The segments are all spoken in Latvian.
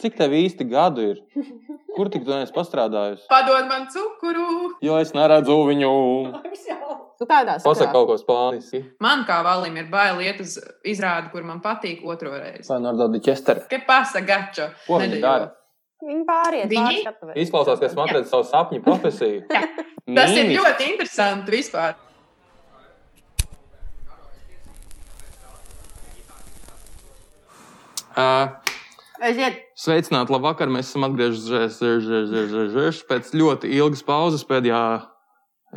Cik tev īsti gadu ir? Kur tik tu neesi pastrādājusi? Padod man cukuru. Jo es neredzu viņu. Tu tādā Pasaka kaut ko spāniski. Man kā valim ir bail iet uz izrādi, kur man patīk otro reizi. Leonardo di Čester. Ka pasa gačo. Ko viņi dara? Viņi pāriet. Viņi? Izklausās, ka esmu atradzis savu sapņu profesiju. Tas ir ļoti interesanti vispār. Ā, Aiziet. Sveicināti, labvakar! Mēs esam atgriezušies pēc ļoti ilgas pauzes. Pēdējā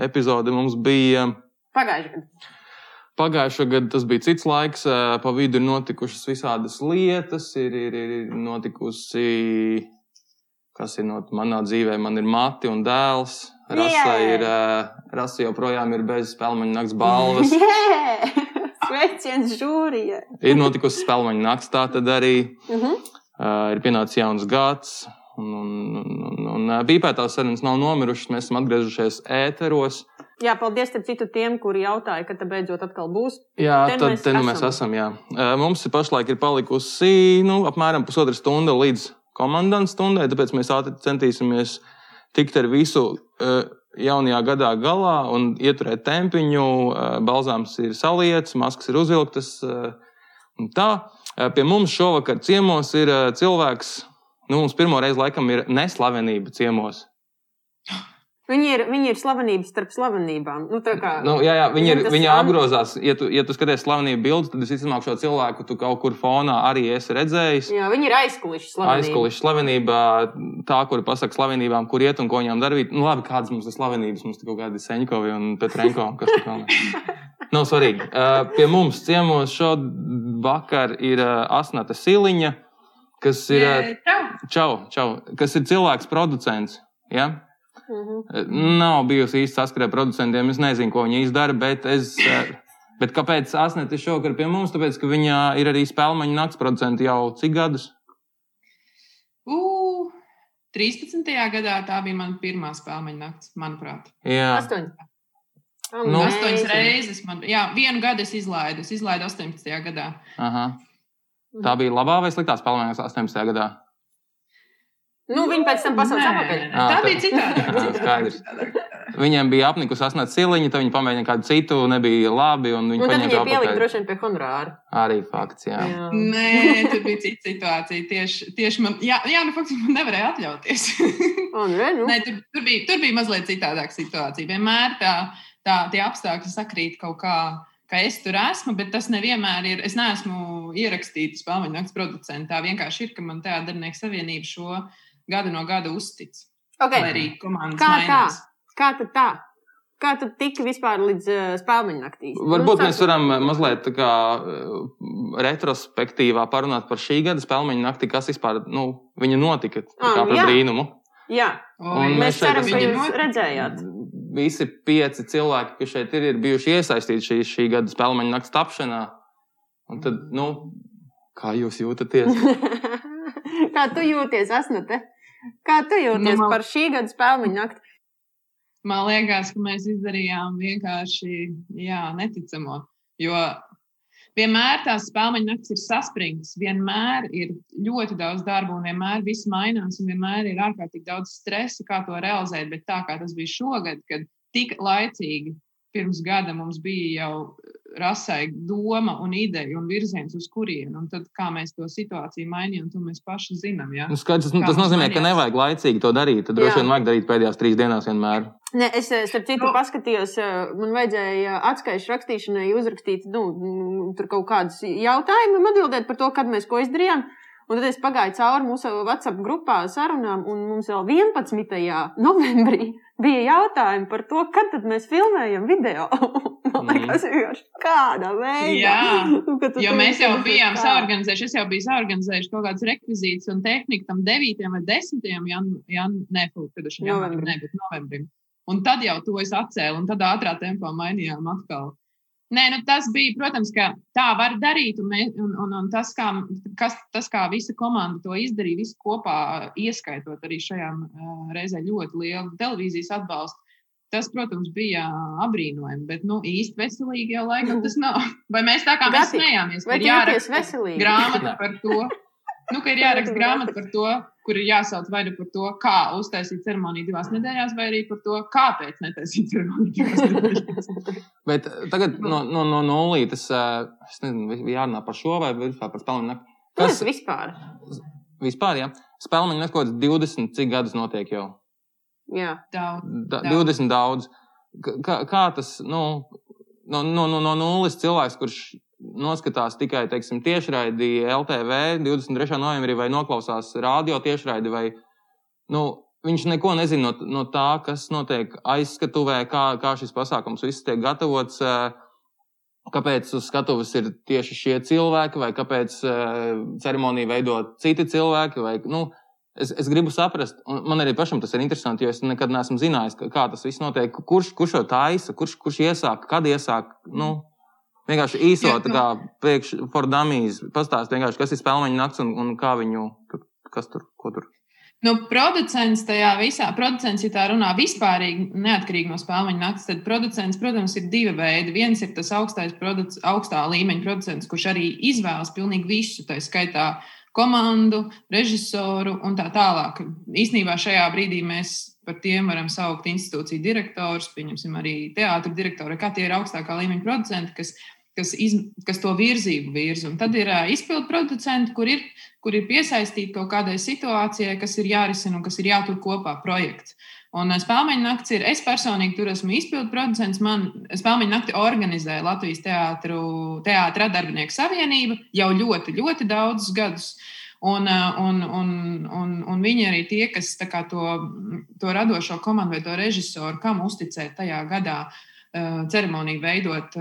epizode mums bija Pagājušajā gadā. pagājušā gada, tas bija cits laiks. Pa vidu ir notikušas visādas lietas, ir, ir, ir notikusi, kas ir not, manā dzīvē, man ir mati un dēls. Rasa, Jē! ir, rasa joprojām ir bez spēļu nakts balvas. Jē! Sveiciens žūrijai. ir notikusi spēļu nakts, tā tad arī. Mhm. Uh, ir pienācis jauns gads, un, un, un, un, pīpētās sarunas nav nomirušas. Mēs esam atgriezušies ēteros. Jā, paldies citu tiem, kuri jautāja, kad beidzot atkal būs. Jā, Te nu tad mēs te nu mēs esam. esam. Jā. Uh, mums ir pašlaik ir palikusi nu, apmēram pusotra stunda līdz komandas stundai, tāpēc mēs ātri centīsimies tikt ar visu jaunajā gadā galā un ieturēt tempiņu. Balzāms ir saliets, maskas ir uzvilktas. Un tā. Uh, pie mums šovakar ciemos ir uh, cilvēks, nu, mums pirmo reizi laikam ir neslavenība ciemos. Viņi ir, viņi ir slavenības starp slavenībām. Nu, kā, Nu, jā, jā, viņi, ir, viņi man- apgrozās. Ja tu, ja tu skaties slavenību bildes, tad es izsmalku šo cilvēku, tu kaut kur fonā arī esi redzējis. jā, viņi ir aizkuliši slavenība. Aizkulisku slavenībā, tā, kuri pasaka slavenībām, kur iet un ko viņām darīt. Nu, labi, kādas mums ir slavenības, mums tur kaut kādi Seņkovi un Petrenko, un kas tur vēl. Nu, nav svarīgi. Uh, eh, pie mums ciemos šovakar ir eh, uh, Asnata Siliņa, kas ir, uh, čau, čau, kas ir cilvēks, producents. Ja? Mm -hmm. Nav bijusi īsta saskarē ar producentiem. Es nezinu, ko viņi izdara, bet es. Uh, Bet kāpēc Asnēta ir šovakar pie mums? Tāpēc, ka viņa ir arī spēleņa nakts producents jau cik gadus? U, 13. gadā tā bija mana pirmā spēleņa nakts, manuprāt. Jā, 8. Oh, nu, astoņas reizes. Man, jā, vienu gadu es izlaidu. Es izlaidu 18. gadā. Aha. Tā bija labā vai sliktā spēlēšanās 18. gadā? Nu, viņi pēc tam pasauca apakaļ. Tā, tā bija citādi. Ah, skaidrs. Viņiem bija apnikus sasniegt siliņu, tad viņi pamēģināja kādu citu, nebija labi. Un viņi un tad viņiem pielika droši vien pie honorāra. Arī fakts, jā. jā. Nē, tur bija cita situācija. Tieši, tieši man, jā, jā, nu faktiski man nevarēja atļauties. un, ne, nu. Nē, tur, tur, bija, tur bija mazliet citādāka situācija. Vienmēr tā tā, tie apstākļi sakrīt kaut kā. Ka es tur esmu, bet tas nevienmēr ir. Es neesmu ierakstīts spēļu nakts producentā. Vienkārši ir, ka man Teātrnieku savienība šo gadu no gada uztic. Okay. Lai arī komandas Kā tā? mainās. Kā tad tā? Kā tu tiki vispār līdz uh, spēļu naktī? Varbūt Nu, mēs varam mazliet tā kā eh, retrospektīvā parunāt par šī gada spēļu nakti, kas vispār nu, viņa notika tā kā par jā. brīnumu. Jā, Oi, Un mēs šeit ceram, ka jūs redzējāt. Visi pieci cilvēki, kas šeit ir, ir bijuši iesaistīti šī, šī gada spēļu nakts tapšanā. Un tad, nu, kā jūs jūtaties? Kā tu jūties, Asnate? Kā tu jūties Nu, man- par šī gada spēļu nakti? Man liekas, ka mēs izdarījām vienkārši jā, neticamo. Jo vienmēr tās spēļu naktis ir saspringts, vienmēr ir ļoti daudz darba, un vienmēr viss mainās, un vienmēr ir ārkārtīgi daudz stresa, kā to realizēt. Bet tā kā tas bija šogad, kad tik laicīgi pirms gada mums bija jau rasai doma un ideja un virziens, uz kurienu, un tad kā mēs to situāciju mainījām, to mēs paši zinām. Ja? Nu, skaidrs, tas, Kā tas nozīmē, ka mainījās? nevajag laicīgi to darīt. Tad droši vien vajag darīt pēdējās trīs dienās vienmēr. Ne, es, eh, starp citu, Nu. paskatījos, eh, man vajadzēja atskaišu rakstīšanai uzrakstīt nu, tur kaut kādus jautājumus, atbildēt par to, kad mēs ko izdarījām. Un tad es pagāju cauri mūsu WhatsApp grupā sarunām, un mums vēl 11. novembrī bija jautājumi par to, kad mēs filmējam video. Man Mhm. liekas, vienkārši kādā veidā. Jā, Jo mēs jau bijām saorganizējuši, es jau biju saorganizējuši kaut kādas rekvizītas un tehniku tam 9. vai 10. janvārim, novembrim. Un tad jau to es atcēlu, un tad ātrā tempā mainījām atkal. Nē, nu tas bija, protams, ka tā var darīt, un, mē, un, un, un tas, kā, kas, tas, kā visa komanda to izdarīja, visi kopā, ieskaitot arī šajā uh, reizē ļoti lielu televīzijas atbalstu, tas, protams, bija apbrīnojami, bet nu, īsti veselīgi jau laikam tas nav. Vai mēs tā kā mēs smējāmies, Vai ka tu ir veselīgi? grāmata par to, Nu, ir jāraksta grāmata par to, kur ir jāsauc vai nu par to, kā uztaisīt ceremoniju divās nedēļās, vai arī par to, kāpēc netaisīt ceremoniju. Bet tagad no, no, no nulītes, es nezinu, jārunā par šo vai vispār par nakti. Kas vispār? Vispār, jā. Spēļu nakti kaut kāds 20, cik gadus notiek jau? Jā, daudz. Da, 20 daudz. Kā, kā tas, nu, no, no, no, no nulles cilvēks, kurš noskatās tikai teiksim, tiešraidi LTV 23. novembrī vai noklausās radio tiešraidi, vai nu, viņš neko nezina no, no tā, kas notiek aizskatuvē, kā, kā šis pasākums viss tiek gatavots. Kāpēc uz skatuves ir tieši šie cilvēki, vai kāpēc ceremoniju veido citi cilvēki? Vai, nu, es, es gribu saprast, un man arī pašam tas ir interesanti, jo es nekad neesmu zinājis, kā tas viss notiek. Kurš, kurš to taisa, kurš, kurš iesāk, kad iesāk? Nu, Vienkārši īsot, kā priekš for dummies, pastāst vienkārši, kas ir spēļu nakts un, un kā viņu, kas tur, ko tur. Nu, producents tajā visā, producents, ja tā runā vispārīgi, neatkarīgi no spēļu naktas, tad producents, protams, ir divi veidi. Viens ir tas augstais, produc, augstā līmeņa producents, kurš arī izvēlas pilnīgi visu, tā skaitā komandu, režisoru un tā tālāk. Īsnībā šajā brīdī mēs par tiem varam saukt institūciju direktorus, pieņemsim arī teātris direktoru, kā tie ir augstākā līmeņa producenti, kas, kas, iz, kas to virzību virza. Un tad ir uh, izpildu producenti, kur ir, kur ir piesaistīti kaut kādai situācijai, kas ir jārisina un kas ir jātur kopā projekts. Un spēļu naktis ir, es personīgi tur esmu izpildu producents. Man spēļu nakti organizē Latvijas teātris darbinieku savienība jau ļoti, ļoti daudzus gadus. Un, un, un, un, un viņi arī tie, kas to, to radošo komandu vai to režisoru, kam uzticēt tajā gadā ceremoniju veidot,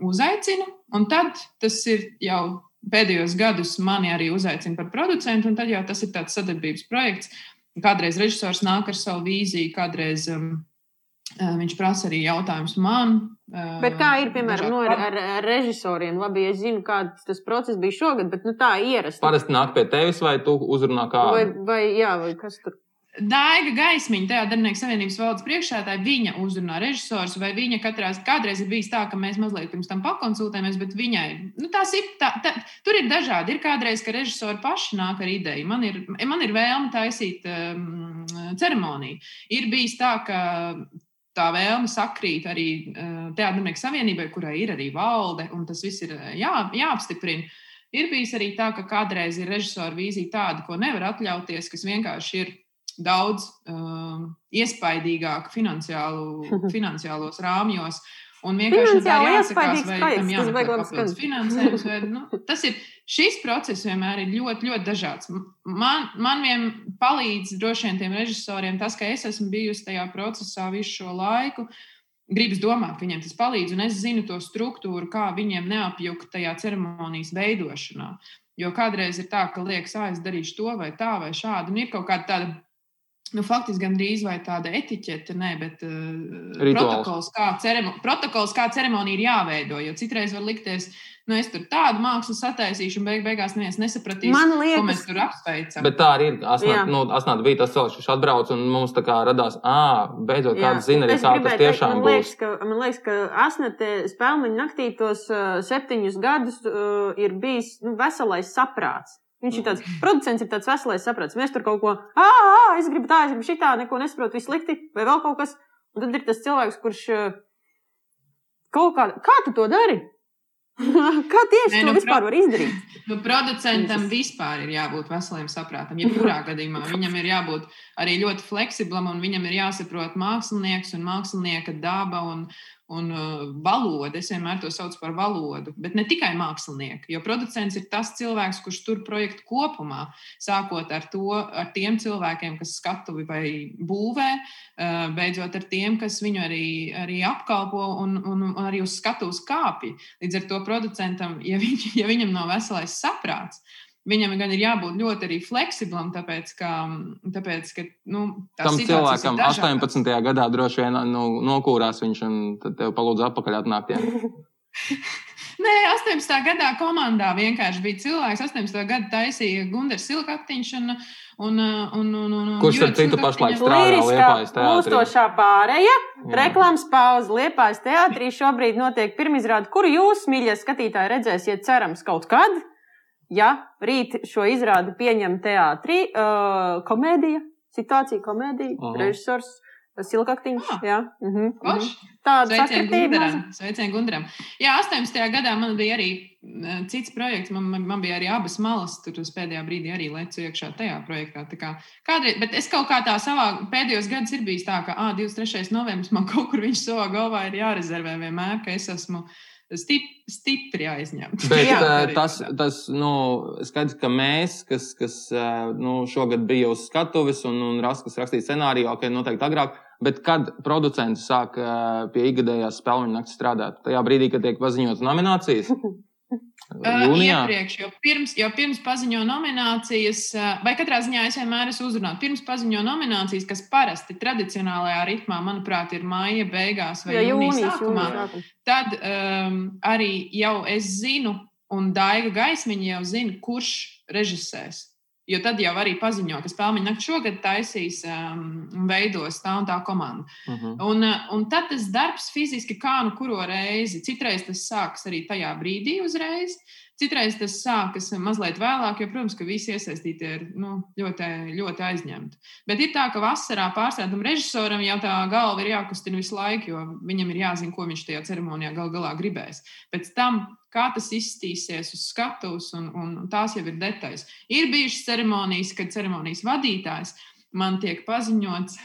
uzaicina. Un tad tas ir jau pēdējos gadus mani arī uzaicina par producentu, un tad jau tas ir tāds sadarbības projekts Kādreiz režisors nāk ar savu vīziju, kādreiz um, uh, viņš prasa arī jautājumus man. Uh, bet kā ir, piemēram, no, ar, ar, ar režisoriem? Labi, es zinu, kāds tas process bija šogad, bet nu, tā ierasti. Parasti nāk pie tevis, vai tu uzrunā kādu? Vai, vai, jā, vai kas tur? Daiga Gaismiņa, tajā Darbinieku savienības valdes priekšsēdētāja, viņa uzrunā režisors, vai viņa katrā, kādreiz ir bijis tā, ka mēs mazliet pirms tam pakonsultējamies, bet viņai, nu, tās ir, tā, tā, tur ir dažādi. Ir kādreiz, ka režisori paši nāk ar ideju. Man ir, man ir vēlme taisīt um, ceremoniju. Ir bijis tā, ka tā vēlme sakrīt arī uh, Teātrnieku savienībai, kurai ir arī valde, un tas viss ir jā, jāapstiprina. Ir bijis arī tā, ka kādreiz ir režisora vīzija tāda, ko nevar atļauties, kas vienkārši ir daudz um, iespaidīgāk finansiālu, finansiālos rāmjos. Un vienkārši tā ir jāsakās, vai tam jāmeklē papildus finansējums. Vai, nu, tas ir, šis process vienmēr ir ļoti, ļoti dažāds. Man, man vien palīdz droši vien tiem režisoriem tas, ka es esmu bijusi tajā procesā visu šo laiku. Gribas domāt, viņiem tas palīdz, un es zinu to struktūru, kā viņiem neapjukt tajā ceremonijas veidošanā. Jo kādreiz ir tā, ka liekas, ah, es darīšu to vai tā vai šādi, un ir kaut kāda tāda Nu, faktiski gandrīz vai tāda etiķete, ne, bet uh, protokols kā, ceremo, protokols, kā ceremonija ir jāveido. Jo citreiz var likties, nu, es tur tādu mākslu sataisīšu, un beig beigās neviens nesapratīs, liekas, ko mēs tur apsveicam. Bet tā arī ir. Asnāt, nu, asnāt bija tas cilvēks, kurš atbrauc, un mums tā kā radās, ah, beidzot, kāds zina arī, kā tas tiešām man liekas. Ka, man liekas, ka Asnate spēlmeņu naktī tos uh, septiņus gadus uh, ir bijis nu, veselais saprāts. Viņš ir tāds producents, ir tāds veselais saprāts. Mēs tur kaut ko, ah, es gribu tā, es gribu šitā, neko nesaprotu, viss slikti, vai vēl kaut kas. Un tad ir tas cilvēks, kurš kaut kā, kā tu to dari? Kā tieši Nē, nu, to vispār var izdarīt? Nu, producentam vispār ir jābūt veselam saprātam. Jebkurā gadījumā viņam ir jābūt arī ļoti fleksiblam un viņam ir jāsaprot mākslinieks un mākslinieka daba un, un uh, valoda. Es vienmēr to saucu par valodu, bet ne tikai mākslinieku. Jo producents ir tas cilvēks, kurš tur projektu kopumā, sākot ar, to, ar tiem cilvēkiem, kas skatuvi vai būvē, uh, beidzot ar tiem, kas viņu arī, arī apkalpo un, un, un arī uz skatuves kāpj. Līdz ar to producentam, ja, viņ, ja viņam nav veselais saprāts, Viņam gan ir jābūt ļoti arī fleksiblam, tāpēc, ka, tāpēc, ka nu, tam cilvēkam 18. gadā droši vien nu, nokūrās viņš un tad tev palūdz atpakaļ atnākt. Nē, 18. gadā komandā vienkārši bija cilvēks. 18. gadā taisīja Gunārs Silkaktiņš. Un, un, un, un, un, Kurš ar citu pašlaik strādā Liepājas teātrī? Uztošā pārēja, reklāmas pauze Liepājas teātrī šobrīd notiek pirmizrāde, kuru jūs, mīļie skatītāji, redzēsiet cerams kaut kad. Ja rīt šo izrādi pieņem teātrī, uh, komēdija, situācija komēdija, uh. -huh. režisors. Silkaktiņš, Ah. jā. Uh -huh, Forši. Tāda Sveicien. Gundaram. Sveicien Gundaram. Jā, 18. gadā man bija arī eh, cits projekts. Man, man, man bija arī abas malas. Tur uz pēdējā brīdī arī lecu iekšā tajā projektā. Tā kā, kādreiz, bet es kaut kā tā savā pēdējos gados ir bijis tā, ka ah, 23. novembris man kaut kur viņš savā galvā ir jārezervē vienmēr, ka es esmu stip, stipri aizņemts. Bet Jā. uh, tas, tas nu, skaidrs, ka mēs, kas, kas uh, nu, šogad bija uz skatuves un, un ras, kas rakstīja scenāriju, ok, noteikti agrāk, bet kad producents sāk uh, pie ikgadējās spēļu naktas strādāt? Tajā brīdī, kad tiek paziņotas nominācijas? Uh, Jūnijā? iepriekš, jo pirms, jo pirms paziņo nominācijas, uh, vai katrā ziņā es vienmēr esmu uzrunājis, pirms paziņo nominācijas, kas parasti tradicionālajā ritmā, manuprāt, ir maija beigās vai Jā, jūnijas sākumā, jūnijas sākumā. tad um, arī jau es zinu, un Daiga Gaismiņa jau zina, kurš režisēs. Jo tad jau arī paziņo, ka spēļu nakti šogad taisīs um, un veidos tā un tā komanda. Uh -huh. Un, uh, un tad tas darbs fiziski kā nu kuru reizi. Citreiz tas sākas arī tajā brīdī uzreiz, citreiz tas sākas mazliet vēlāk, jo, protams, ka visi iesaistītie ir nu, ļoti, ļoti aizņemti. Bet ir tā, ka vasarā pārstāvjam režisoram jau tā galva ir jākustina visu laiku, jo viņam ir jāzina, ko viņš tajā ceremonijā gal galā gribēs. Pēc tam, kā tas izstīsies uz skatuves, un, un tās jau ir detaļas. Ir bijušas ceremonijas, kad ceremonijas vadītājs man tiek paziņots.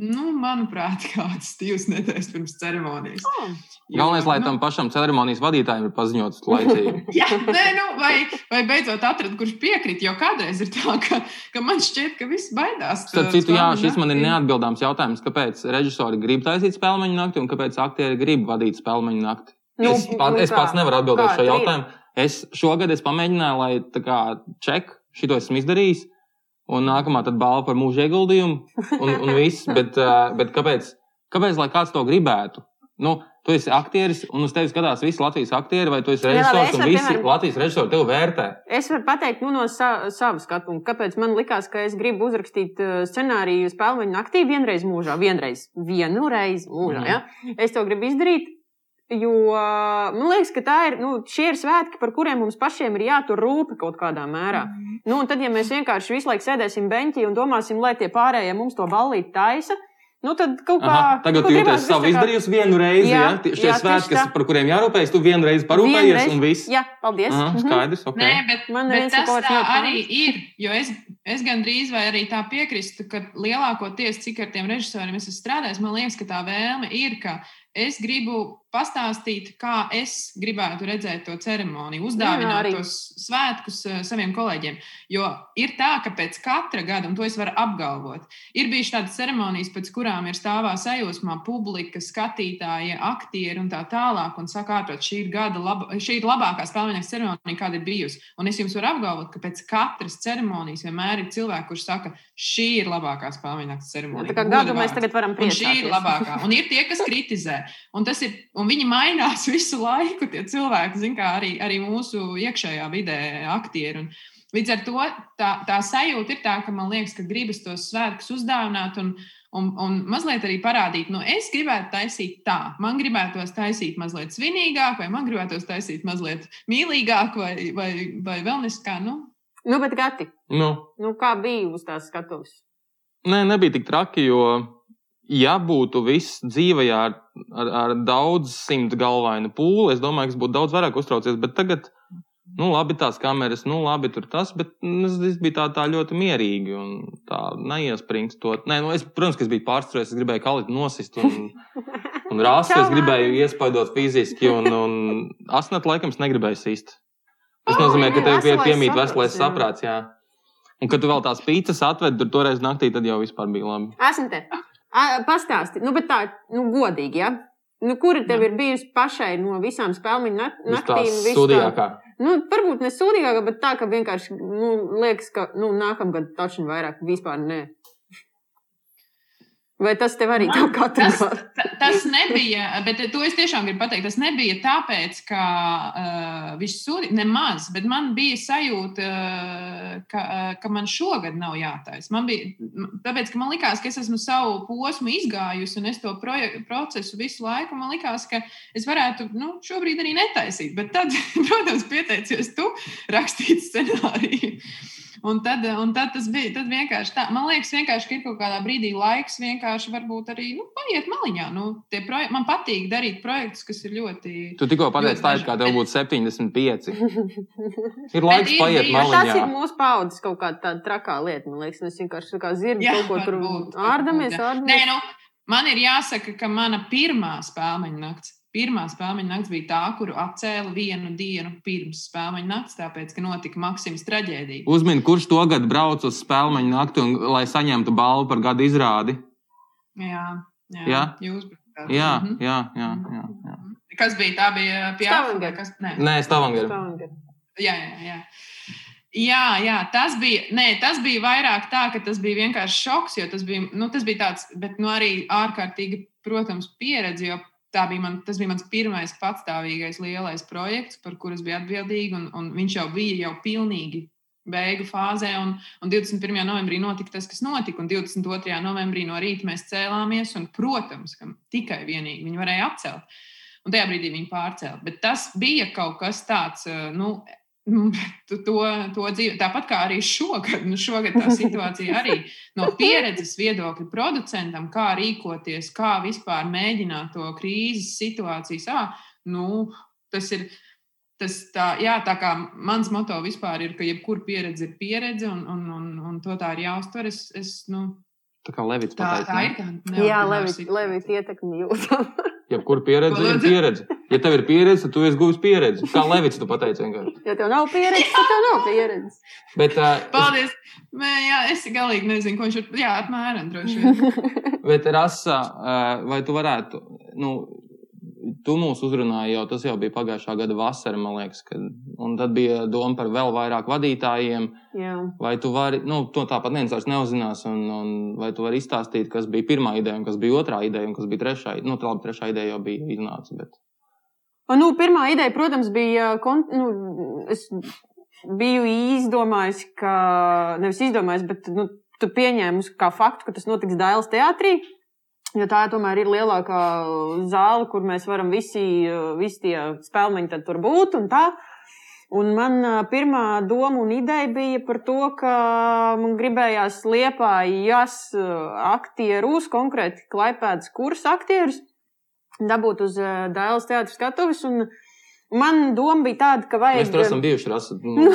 Nu, manuprāt, kāds divas nedēļas pirms ceremonijas. Oh, Galvenais, lai Nu, tam pašam ceremonijas vadītājam ir paziņots laicīgi. Jā, nē, nu, vai, vai beidzot atrast, kurš piekrīt. Jo kādreiz ir tā, ka, ka man šķiet, ka viss baidās. Starp citu, jā, šis man ir neatbildāms jautājums, kāpēc režisori grib taisīt spēļu nakti un kāpēc aktieri grib vadīt spēļu nakti. Nu, es, pats, nu es pats nevaru atbildēt šo jautājumu. Es šogad es pamēģināju, lai tā kā ček, šito esmu izdarījis, un nākamā tad balva par mūža ieguldījumu, un, un viss. Bet, uh, bet kāpēc, kāpēc, lai kāds to gribētu? Nu, tu esi aktieris, un uz tevi skatās visi Latvijas aktieri, vai tu esi režisors, un visi piemēram- Latvijas režisori tevi vērtē. Es varu pateikt nu, no sa sava skatu punkta, kāpēc man likās, ka es gribu uzrakstīt uh, scenāriju spēļu naktī vienreiz mūžā, vienreiz, vienu reizi mūžā. Mhm. Ja? Es to gribu izdarīt. Jo uh, man liekas, ka tā ir, nu, šie ir svētki, par kuriem mums pašiem ir jātur rūpi kaut kādā mērā. Nu, un tad, ja mēs vienkārši visu laiku sēdēsim beņķī un domāsim, lai tie pārējie mums to ballīti taisa, nu, tad kaut kā. Aha, tagad nu, tu gribās jūties savu kā- izdarījusi vienu reizi. Jā, Ja? Tie- jā, svētki, kas- par kuriem jārūpējas, tu vienu reizi parūpējies, Vienreiz- un viss. Jā, paldies. Aha, Mhm. skaidrs, ok. Nē, bet, Man bet tas tā nav arī ir. Jo es, es gandrīz vai arī tā piekrītu, ka lielākoties, cik ar tiem režisoriem es esmu strādājis, man liekas, ka tā vēlme ir, ka es gribu pastāstīt, kā es gribētu redzēt to ceremoniju, uzdāvināt arī. tos svētkus uh, saviem kolēģiem. Jo ir tā, ka pēc katra gada, un to es varu apgalvot, ir bijušas tādas ceremonijas, pēc kurām ir stāvā sajūsmā publika, skatītāji, aktieri un tā tālāk, un saka, ārprāt, šī ir gada laba, šī ir labākā spēļu ceremonija, kāda ir bijusi. Un es jums varu apgalvot, ka pēc katras ceremonijas vienmēr ir cilvēki, kurš saka, šī ir labākā spēļu ceremonija. Tā kā gadu mēs tagad varam Un šī ir labākā. Un ir tie, kas kritizē. Un, tas ir, un viņi mainās visu laiku. Tie cilvēki, zin, kā arī, arī mūsu iekšējā vidē, aktieri. Un līdz ar to tā, tā sajūta ir tā, ka man liekas, ka gribas tos svētkus uzdāvināt. Un, Un, un mazliet arī parādīt, nu, es gribētu taisīt tā. Man gribētos taisīt mazliet svinīgāk, vai man gribētos taisīt mazliet mīlīgāk, vai, vai, vai vēl neskā. Nu, Nu, bet gati, Nu, nu, kā bija uz tās skatuves? Nē, nebija tik traki, jo, ja būtu viss dzīvē ar, ar, ar daudz simt galvainu pūli, es domāju, ka es būtu daudz vairāk uztraucies. Bet tagad, nu, labi, tās kameras, nu, labi, tur tas, bet nu, es, es biju tā, tā ļoti mierīgi un tā neiespringstot. Nē, nu, es, protams, ka es biju pārstrādājis, es gribēju kalīt nosist un, un rāsu, es gribēju iespaidot fiziski, un, un asnat laikam es negribēju sist. Tas nozīmē, ka jā, tev pie, veselais piemīt saprāts, veselais saprāts. Jā. Un, kad tu vēl tās pīcis atvedi, tur toreiz naktī, tad jau vispār bija labi. Esmu te. Pastāsti, nu, bet tā, nu, godīgi, ja? Nu, kura tev ir bijusi pašai no visām spēļu naktīm? tās visu tā- sūdīgākā. Nu, varbūt ne sūdīgākā, bet tā, ka vienkārši nu, liekas, ka nu, nākamgad taču vairāk vispār nē. Vai tas tev arī tā kā Tas, tas? ta- tas nebija, bet to es tiešām gribu pateikt. Tas nebija tāpēc, ka uh, viņš sūdzīja nemaz, bet man bija sajūta, uh, ka, uh, ka man šogad nav jātaisa. Man bija, tāpēc, ka man likās, ka es esmu savu posmu izgājusi un es to proje- procesu visu laiku. Man likās, ka es varētu nu, šobrīd arī netaisīt. Bet tad, protams, pieteicies tu rakstīt scenāriju. Un tad, un tad tas bija tad vienkārši tā. Man liekas, vienkārši, ir kaut kādā brīdī laiks vienkārši varbūt arī nu, paiet maliņā. Nu, tie proje- man patīk darīt projektus, kas ir ļoti. Tu tikko pateici, tā ir kā tev būtu 75. Ir laiks ir paiet bijuši- Tas ir maliņā. mūsu paudzes kaut kāda tāda trakā lieta. Man liekas, mēs vienkārši kā zirgi Jā, kaut ko tur ārdamies. jā. Nē, ārdamies. nu, man ir jāsaka, ka mana pirmā spēļu nakts. Pirmā spēļu nakts bija tā, kuru atcēla vienu dienu pirms spēļu nakts, tāpēc, ka notika Maksimas traģēdija. Uzmini, kurš to gadu brauc uz spēļu nakti, un, lai saņemtu balvu par gada izrādi. Jā, jā, Jā? jūs bijāt. Jā, Mhm. jā, jā. jā, jā. Kas bija? Tā bija pie Stavanger. Kas, nē. Nē, Stavanger. Stavanger. Jā, jā, jā. Jā, jā, tas bija, nē, tas bija vairāk tā, ka tas bija vienkārši šoks, jo tas bija, nu, tas bija tāds, bet nu, arī ārkārtīgi, protams, pieredze, jo tā bija man, tas bija mans pirmais patstāvīgais lielais projekts, par kuru es biju atbildīga, un, un viņš jau bija jau pilnīgi beigu fāzē, un, un 21. novembrī notika tas, kas notika, un 22. novembrī no rīta mēs cēlāmies, un, protams, ka tikai vienīgi viņi varēja atcelt. Un tajā brīdī viņi pārcēla. Bet tas bija kaut kas tāds, eh, nu, nu, tu to, to dzīvo. Tāpat kā arī šogad, nu, šogad tā situācija arī no pieredzes viedokļa producentam, kā rīkoties, kā vispār mēģināt to krīzes situāciju. Nu, tas ir. Tas tā, jā, tā kā mans moto vispār ir, ka jebkura pieredze ir pieredze, un, un, un, un to tā ir jāuztver. Es, es, nu, Tā kā Levits tā, pateica. tā ne? ir tā Jā, neordināra Levit, situācija. Levit ietekmi jūtam. Jebkura pieredze ir pieredze. Ja tev ir pieredze, tad tu esi guvis pieredzi. Kā Levits to pateica vienkārši. Ja tev nav pieredzes, tad tev nav pieredzes. Bet, uh, es, Paldies! Mē, jā, es galīgi nezinu, ko viņš ir. Jā, apmēram droši vien. bet Rasa, uh, vai tu varētu, nu, tu mūs uzrunāji jau, tas jau bija pagājušā gada vasara, man liekas, kad, un tad bija doma par vēl vairāk vadītājiem. Jā. Vai tu vari, nu, to tāpat neviens vairs neuzzinās, un, un vai tu vari izstāstīt, kas bija pirmā ideja, un kas bija otrā ideja, un kas bija trešā? Nu, tā labi, trešā ideja jau bija iznāca, bet Un, nu, pirmā ideja, protams, bija. Nu, es biju izdomājis, ka. Nevis izdomājis, bet nu, tu pieņēmi kā faktu, ka tas notiks Dāvidas teātrī. Jo tā tomēr ir lielākā zāle, kur mēs varam visi, visi tie spēlmeņi tad tur būt un tā. Un man pirmā doma un ideja bija par to, ka man gribējās liepājas aktierus, konkrēti klaipēdas kursa aktierus, dabūt uz Dāvidas teātras skatuves. Un man doma bija tāda, ka vajag. mēs tur esam bijuši. Rasa, nu,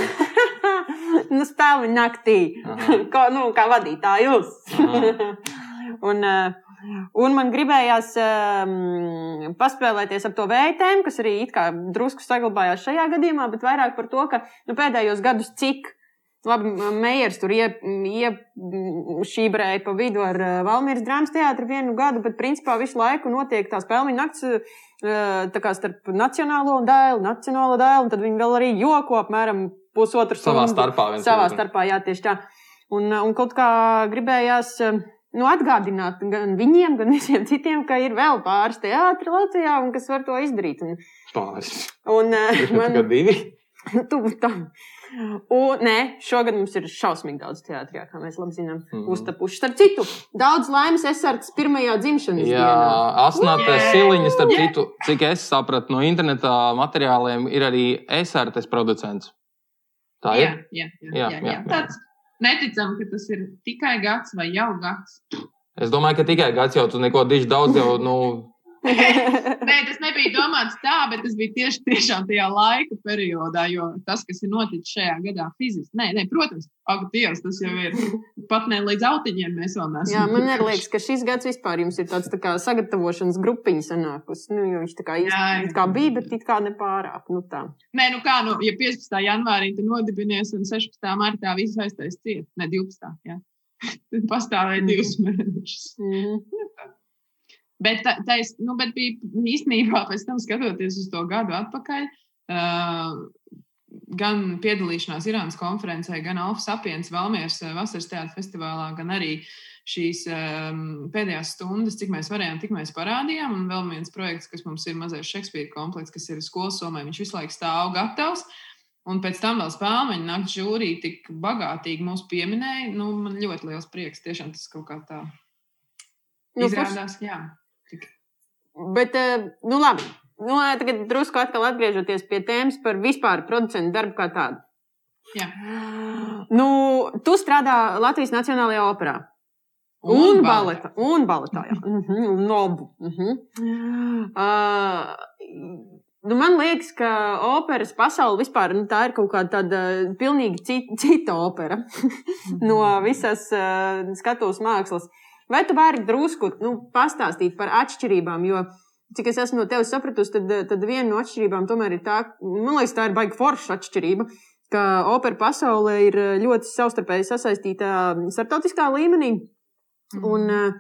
nu, spēli naktī, Aha. kā, nu, kā vadītājus. Aha. un, eh, un man gribējās um, paspēlēties ar to vērtējumu, kas arī drusku saglabājās šajā gadījumā, bet vairāk par to, ka nu, pēdējos gadus cik. Labi, Meijers tur iešībrēja pa vidu ar eh, Valmīras drāmas teātru vienu gadu, bet principā visu laiku notiek tā spēļu nakts eh, tā kā starp nacionālo un dēlu, nacionālo dēlu, un tad viņi vēl arī joko apmēram pusotru savā stundu. starpā. viens Savā starpā, jā, tieši tā. Un, un kaut kā gribējās eh, nu, atgādināt gan viņiem, gan visiem citiem, ka ir vēl pāris teātri Latvijā, un kas var to izdarīt. Un, Pāris. un eh, Man... divi. tuvu tam. Un, nē, šogad mums ir šausmīgi daudz teātrī, kā mēs labi zinām, mm. Mhm. uztapuši. Starp citu, daudz laimes Esards pirmajā dzimšanas Jā, dienā. Asnēta Jē! Siliņa, starp citu, cik es sapratu no interneta materiāliem, ir arī SRT producents. Tā Jā, ir. jā, jā, Jā, jā, jā, jā. jā. Tāds neticam, ka tas ir tikai gads vai jau gads. Es domāju, ka tikai gads jau tu neko diži daudz jau, nu, Nē, tas nebija domāts tā, bet tas bija tieši tiešām tajā laika periodā, jo tas, kas ir noticis šajā gadā fiziski, nē, nē protams, ak, Dievs, tas jau ir pat ne līdz autiņiem mēs vēl neesam. Jā, man arī liekas, ka šis gads vispār jums ir tāds tā kā sagatavošanas grupiņa sanākusi. Nu, jo viņš tā kā, īsti, kā bija, bet it kā nepārāk. Nu, tā. Nē, nu kā, nu, ja 15. janvārī tu nodibinies un 16. martā viss aiztais ciet, ne 12. Jā. Pastāvēja Mhm. divus mēnešus. Mm -hmm. Bet, es, nu, bet bija īstenībā pēc tam skatoties uz to gadu atpakaļ. Uh, gan piedalīšanās Irānas konferencē, gan Alfa Sapiens Valmieras vasaras teātris festivālā, gan arī šīs um, pēdējās stundas, cik mēs varējām, tik mēs parādījām. Un vēl viens projekts, kas mums ir mazais Šekspīra komplekss, kas ir skolas somē, viņš visu laiku stāv gatavs. Un pēc tam vēl spēļu naktas žūrija tik bagātīgi mūs pieminēja. Nu, man ļoti liels prieks. Tiešām tas kaut kā tā Nu, izrādās. Jā. Bet, eh, nu labi. Nu, tagad drusku atkal atgriežoties pie tēmas par vispār producentu darbu kā tādu. Jā. Nu, tu strādā Latvijas Nacionālajā operā. Un, un baleta. Un baletā, jā. Mm -hmm, nobu. Mm -hmm. uh, Nu, man liekas, ka operas pasaule vispār nu, tā ir kaut kāda tāda pilnīgi cita, cita opera no visas uh, skatuves mākslas. Vai tu vari drusku nu, pastāstīt par atšķirībām? Jo, cik es esmu no tevis sapratusi, tad, tad viena no atšķirībām tomēr ir tā, man liekas, tā ir baigta forša atšķirība. Ka opera pasaulē ir ļoti savstarpēji sasaistīta starptautiskā līmenī. Un, uh,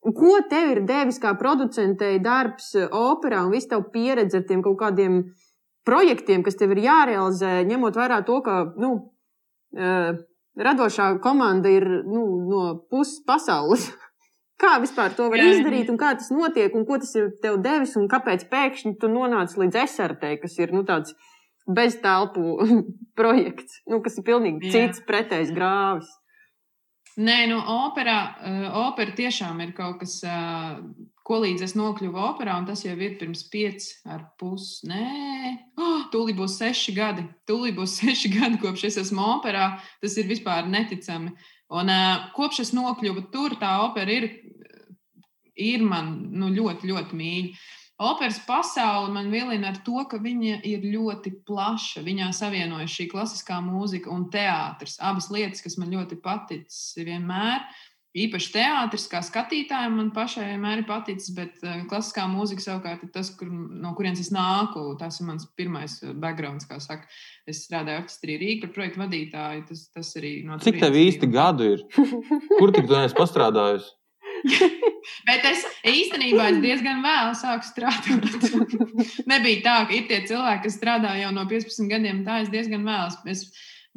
Ko tev ir devis kā producentei darbs eh, operā un viss tev pieredze ar tiem kaut kādiem projektiem, kas tev ir jārealizē, ņemot vērā to, ka nu, radošā komanda ir nu, no puses pasaules. Kā vispār to var Jā. izdarīt, un kā tas notiek, un ko tas ir tev devis, un kāpēc pēkšņi tu nonāci līdz SRT, kas ir nu, tāds beztelpu projekts, nu, kas ir pilnīgi Jā. cits pretējs grāvis. Nē, nu, opera, uh, opera tiešām ir kaut kas, uh, ko līdz es nokļuvu operā, un tas jau ir pirms pieci ar pusi. Nē, oh, tūlīt būs seši gadi. Tūlīt būs seši gadi, kopš es esmu operā. Tas ir vispār neticami. Un uh, kopš es nokļuvu tur, tā opera ir, ir man nu, ļoti, ļoti mīļa. Operas pasaule man vilina ar to, ka viņa ir ļoti plaša. Viņā savienojas šī klasiskā mūzika un teātris. Abas lietas, kas man ļoti paticis vienmēr. Īpaši teātris, kā skatītājiem, man pašai vienmēr ir paticis, bet uh, klasiskā mūzika savukārt ir tas, kur, no kurienes es nāku. Tas ir mans pirmais eh, background, kā saka. Es strādāju orķestrī Rīgā par projektu vadītāju. Tas, tas arī no Cik tev īsti gadu ir? Kur tik tu neesi pastrādājusi? Bet es īstenībā es diezgan vēlu sāku strādāt. Nebija tā, ka ir tie cilvēki, kas strādā jau no 15 gadiem, tā es diezgan vēlu. Es,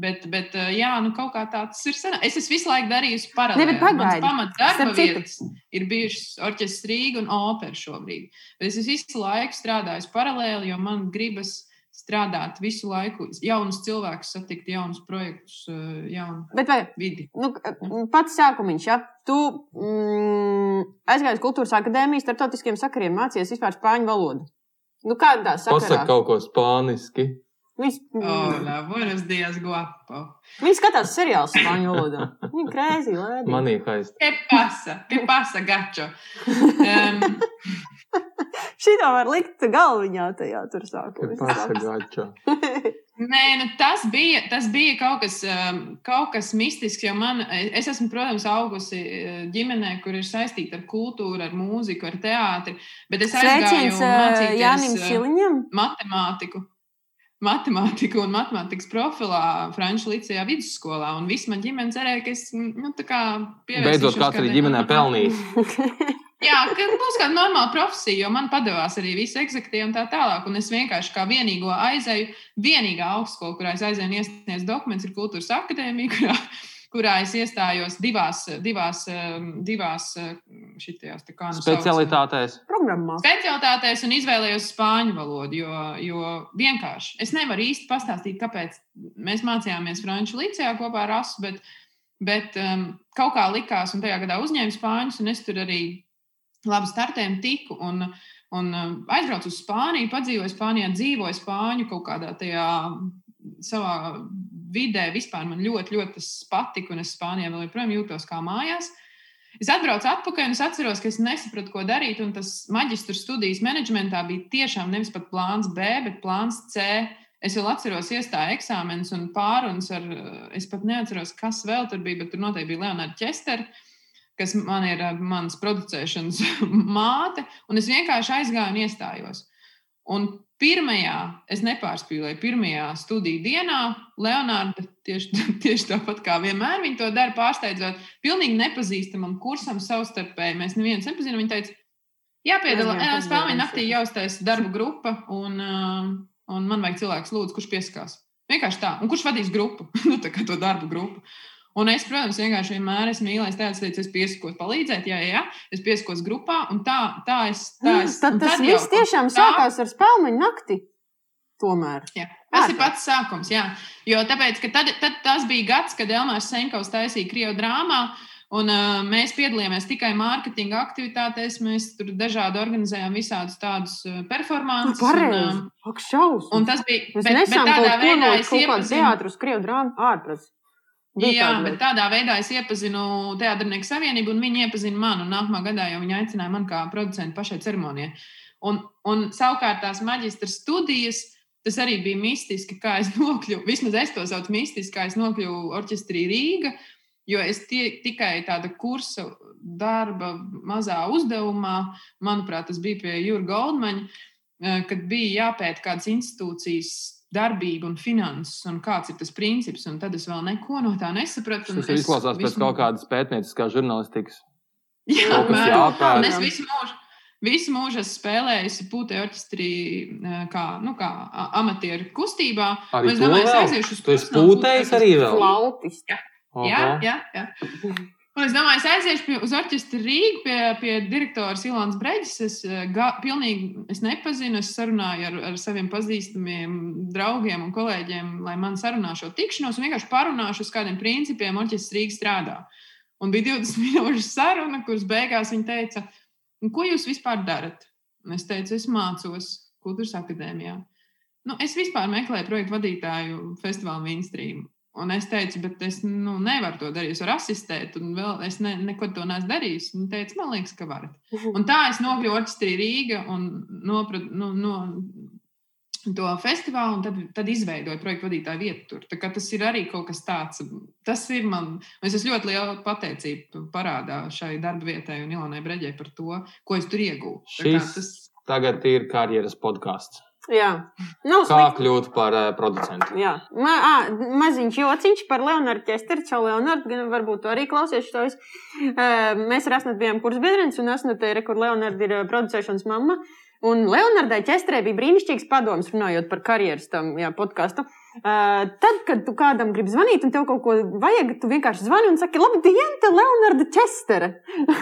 Bet, bet jā, nu kaut kā tā tas ir. Sen. Es esmu visu laiku darījusi paralēli. Mans pamats darba vietas ir bijušas orķestris Rīga un opera šobrīd. Bet es esmu visu laiku strādājusi paralēli, jo man gribas strādāt visu laiku, jaunus cilvēkus, satikt jaunus projektus, eh, jaunu Bet vai, vidi. Nu, pats sākumiņš, ja tu mm, aizgāji uz kultūras akadēmiju, starptautiskiem sakariem mācījies vispār spāņu valodu. Nu, kādā sakarā? Pasaka kaut ko spāniski. Viņš, Hola, buenos dias, guapo. Viņš skatās seriālu spāņu valodā. Viņa krēsī, lēdī. Manī haist. Que pasa? Que pasa, gačo? Um, Šito var likt galviņā tajā tur sākumā. Pasa gačo. Nē, nu tas, bija, tas bija kaut kas, kaut kas mistisks. Man, es esmu, protams, augusi uh, ģimenē, kur ir saistīta ar kultūru, ar mūziku, ar teātri. Bet es aizgāju uh, mācīties Jānim Siliņam. matemātiku matemātiku un matemātikas profilā Frančijas līcējā vidusskolā. Un viss man ģimene cerēja, ka es nu, pievērsīšos. Beidzot, kāds arī ģimenē pelnījis. Jā, ka būs kāda normāla profesija, jo man padevās arī visi eksekutīvi un tā tālāk. Un es vienkārši kā vienīgo aizēju, vienīgā augstskola, kurā es aizēju iesniegt dokumentus, ir kultūras akadēmija, kurā, kurā es iestājos divās, divās, divās šitās, kā, nu, specialitātēs. Programmās. Specialitātēs un izvēlējos spāņu valodu, jo, jo vienkārši es nevaru īsti pastāstīt, kāpēc mēs mācījāmies franču līcijā kopā ar Asu, bet, bet um, kaut kā likās, un tajā gadā uzņēmu spāņus, un es tur arī labi startējumu tiku. Un, un uh, aizbraucu uz Spāniju, padzīvoju Spānijā, dzīvoju Spāņu kaut kādā tajā savā vidē. Vispār man ļoti, ļoti tas patika, un es Spānijā vēl joprojām jūtos kā mājās. Es atbraucu atpakaļ un es atceros, ka es nesapratu, ko darīt. Tas maģistra studijas menedžmentā bija tiešām nevis pat plāns B, bet plāns C. Es vēl atceros, iestāju eksāmenus un pārunas ar, es pat neatceros, kas vēl tur bija, bet tur noteikti bija Leonards Česters kas man ir mans producēšanas māte, un es vienkārši aizgāju un iestājos. Un pirmajā, es nepārspīlēju, pirmajā studiju dienā Leonārda tieši, tieši tāpat kā vienmēr viņa to dara, pārsteidzot pilnīgi nepazīstamam kursam savstarpēji. Mēs neviens nepazīstam. Viņa teica, jāpiedalās, spēlēņa naktī jāuztais darba grupa, un, uh, un man vajag cilvēks, lūdzu, kurš pieskās. Vienkārši tā. Un kurš vadīs grupu? nu, tā kā to darbu grupu. Un es, protams, vienkārši vienmēr esmu mīlējis tādu lietu, es piesakos palīdzēt, jā, jā, es piesakos grupā, un tā, tā es. Tā es Tad tas tad jau viss tiešām tā- sākās ar spēļu nakti. Tomēr. Jā, tas ir Ārprāt. pats sākums. Jā. Jo tāpēc, ka tad, tad tas bija gads, kad Elmārs Senkovs taisīja Krievijas drāmā. Un, uh, mēs piedalījāmies tikai mārketinga aktivitātēs. Mēs tur dažādi organizējām visādus tādus uh, performances. un, šausmas. un tas bija. Mēs bet- bet nesam tādā kaut ko veidā no es teātra uz Krievu drāmu ārprats. Bija Jā, bet tādā veidā es iepazinu Teātrnieku savienību, un viņi iepazina mani. Nākamā gadā jau viņi aicināja mani kā producentu pašai ceremonijai. Un, un savukārt tās maģistra studijas, tas arī bija mistiski, kā es nokļuvu. Vismaz es to saucu mistiski, kā es nokļuvu orķestrī Rīgā. Jo es tie, tikai tāda kursa darba mazā uzdevumā, manuprāt, tas bija pie Jūra Goldmaņa, eh, kad bija jāpēta kādas institūcijas darbība un finanses, un kāds ir tas princips. Un tad es vēl neko no tā nesapratu. Tas izklausās pēc kaut kādas pētnieciskās žurnālistikas. Jā, apmēram. es visu mūžu, visu mūžu esmu spēlējis pūtē orķestrī, kā, nu, kā amatieru kustībā. Arī Es domāju, vēl? aiziešu uz pūtējis pusi. arī vēl? Flautis. Jā, jā, jā. Un es domāju, es aiziešu pie, uz orķestra Rīgā pie, pie direktora Ilānas Breģis. Es eh, ga, pilnīgi es nepazinu, es sarunāju ar, ar saviem pazīstamiem draugiem un kolēģiem, lai man sarunā šo tikšanos un vienkārši parunāšu uz kādiem principiem orķestra Rīgā strādā. Un bija 20 minūšu saruna, kuras beigās viņa teica, "Un ko jūs vispār darat? Un es teicu, es mācos kultūras akadēmijā. Nu, es vispār meklēju projektu vadītāju festivāla ministriju. Un es teicu, bet es nu, nevaru to darīt. Es varu asistēt, un vēl es ne, neko to neesmu darījis. Viņa teica, man liekas, ka varat. Un tā es nokļuvu orķestrī Rīgā un noprat, nu, no to festivālu, un tad, tad izveidoju projektu vadītāju vietu tur. Tas ir arī kaut kas tāds. Tas ir man, es esmu ļoti liela pateicība parādā šai darba vietai un Ilonai Breģai par to, ko es tur iegūstu. Tas Tagad ir karjeras podkāsts. Jā, nav Kā slikti. kļūt par uh, producentu? Jā, Ma, ā, maziņš jociņš par Leonardu Česteru. Čau, Leonardu, gan varbūt tu arī klausies to visu. Uh, mēs ar Asnatu bijām kurs biedrenis, un Asnata ir, kur Leonarda ir producēšanas mamma. Un Leonardai Česterē bija brīnišķīgs padoms, runājot par karjeras tam jā, podkāstu. Uh, tad, kad tu kādam gribi zvanīt, un tev kaut ko vajag, tu vienkārši zvani un saki, labdien, te Leonarda Čestere!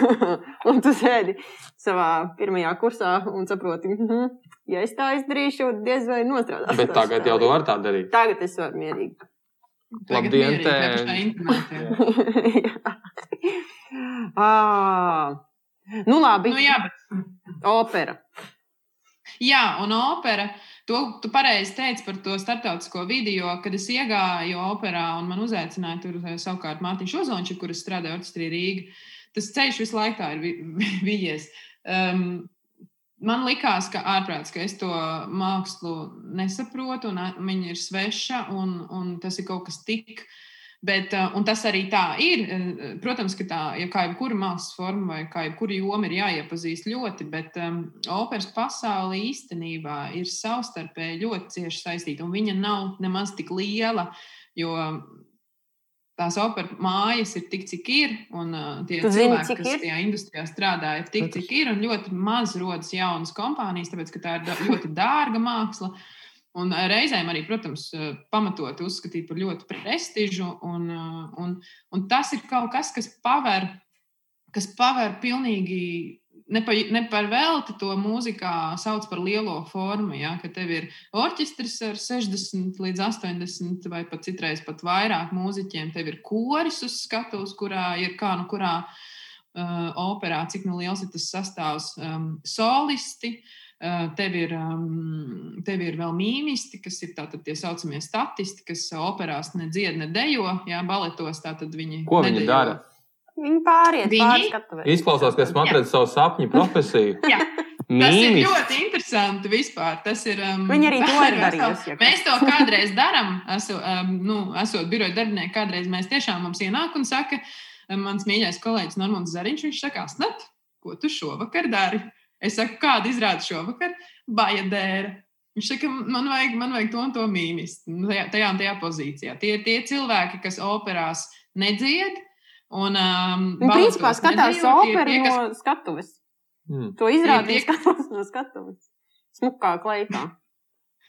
un tu sēdi savā pirmajā kursā un saproti, mm -hmm, ja es tā izdarīšu, diez vai nostrādās. Bet tagad jau tu vari tā darīt. Tagad es varu mierīgi. tagad Labdien, internetā. ah, nu, labi. Nu, jā, bet Opera. Jā, un opera. To tu pareizi teici par to starptautisko video, kad es iegāju operā un man uzaicināja tur eh, savukārt Mārtiņš Ozončs, kur es strādāju orķestrī Rīgā. Tas ceļš visu laiku ir vi- vijies. Um, man likās, ka ārprāts, ka es to mākslu nesaprotu, un viņa ir sveša, un, un tas ir kaut kas tik. Bet, un tas arī tā ir. Uh, Protams, ka tā, ja kā jebkura mākslas forma vai kā jebkura joma ir jāiepazīst ļoti, bet um, operas pasaule īstenībā ir savstarpēji ļoti cieši saistīta. Un viņa nav nemaz tik liela, jo tās operas mājas ir tik, cik ir. Un uh, tie Tu zini, cilvēki, kas ir? tajā industrijā strādā, ir tik, cik ir. Un ļoti maz rodas jaunas kompānijas, tāpēc ka tā ir da- ļoti dārga māksla. Un reizēm arī, protams, pamatot uzskatīt par ļoti prestižu. Un, un, un tas ir kaut kas, kas paver, kas paver pilnīgi. Ne par, ne par velti to mūzikā sauc par lielo formu. Ja, ka tev ir orķestris ar 60 līdz 80 vai pat citreiz pat vairāk mūziķiem. Tev ir koris uz skatuves, kurā ir kā nu kurā uh, operā, cik nu liels ir tas sastāvs, um, solisti. Uh, tev ir, um, tev ir vēl mīmisti, kas ir tātad tie saucamie statisti, kas operās ne dzied, ne dejo. Jā, baletos tātad viņi. Ko viņi nedejo. dara? Viņi pāriet pāri skatuvēm. Izklausās, ka esmu atradzis savu sapņu profesiju. Jā. Tas ir ļoti interesanti vispār. Tas ir, um, Viņi arī to ir darījusi, ja Mēs to kādreiz darām. Esot, um, nu, esot biroja darbinieki, kādreiz mēs tiešām mums ienāk un saka, um, mans mīļais kolēģis Normons Zariņš, viņš saka, Asnat, ko tu šovakar dari? Es saku, kāda izrāda šovakar? Bajadēra. Viņš saka, man vajag, man vajag to un to mīmist. Nu, Tajā, tajā un tajā pozīcijā. Tie ir tie cilvēki, kas operās nedzied. Un, um, Viņi principā skatās operu tie, kas no skatuves. Mm. To izrādīja Tie- skatās no skatuves. Smukā kleitā.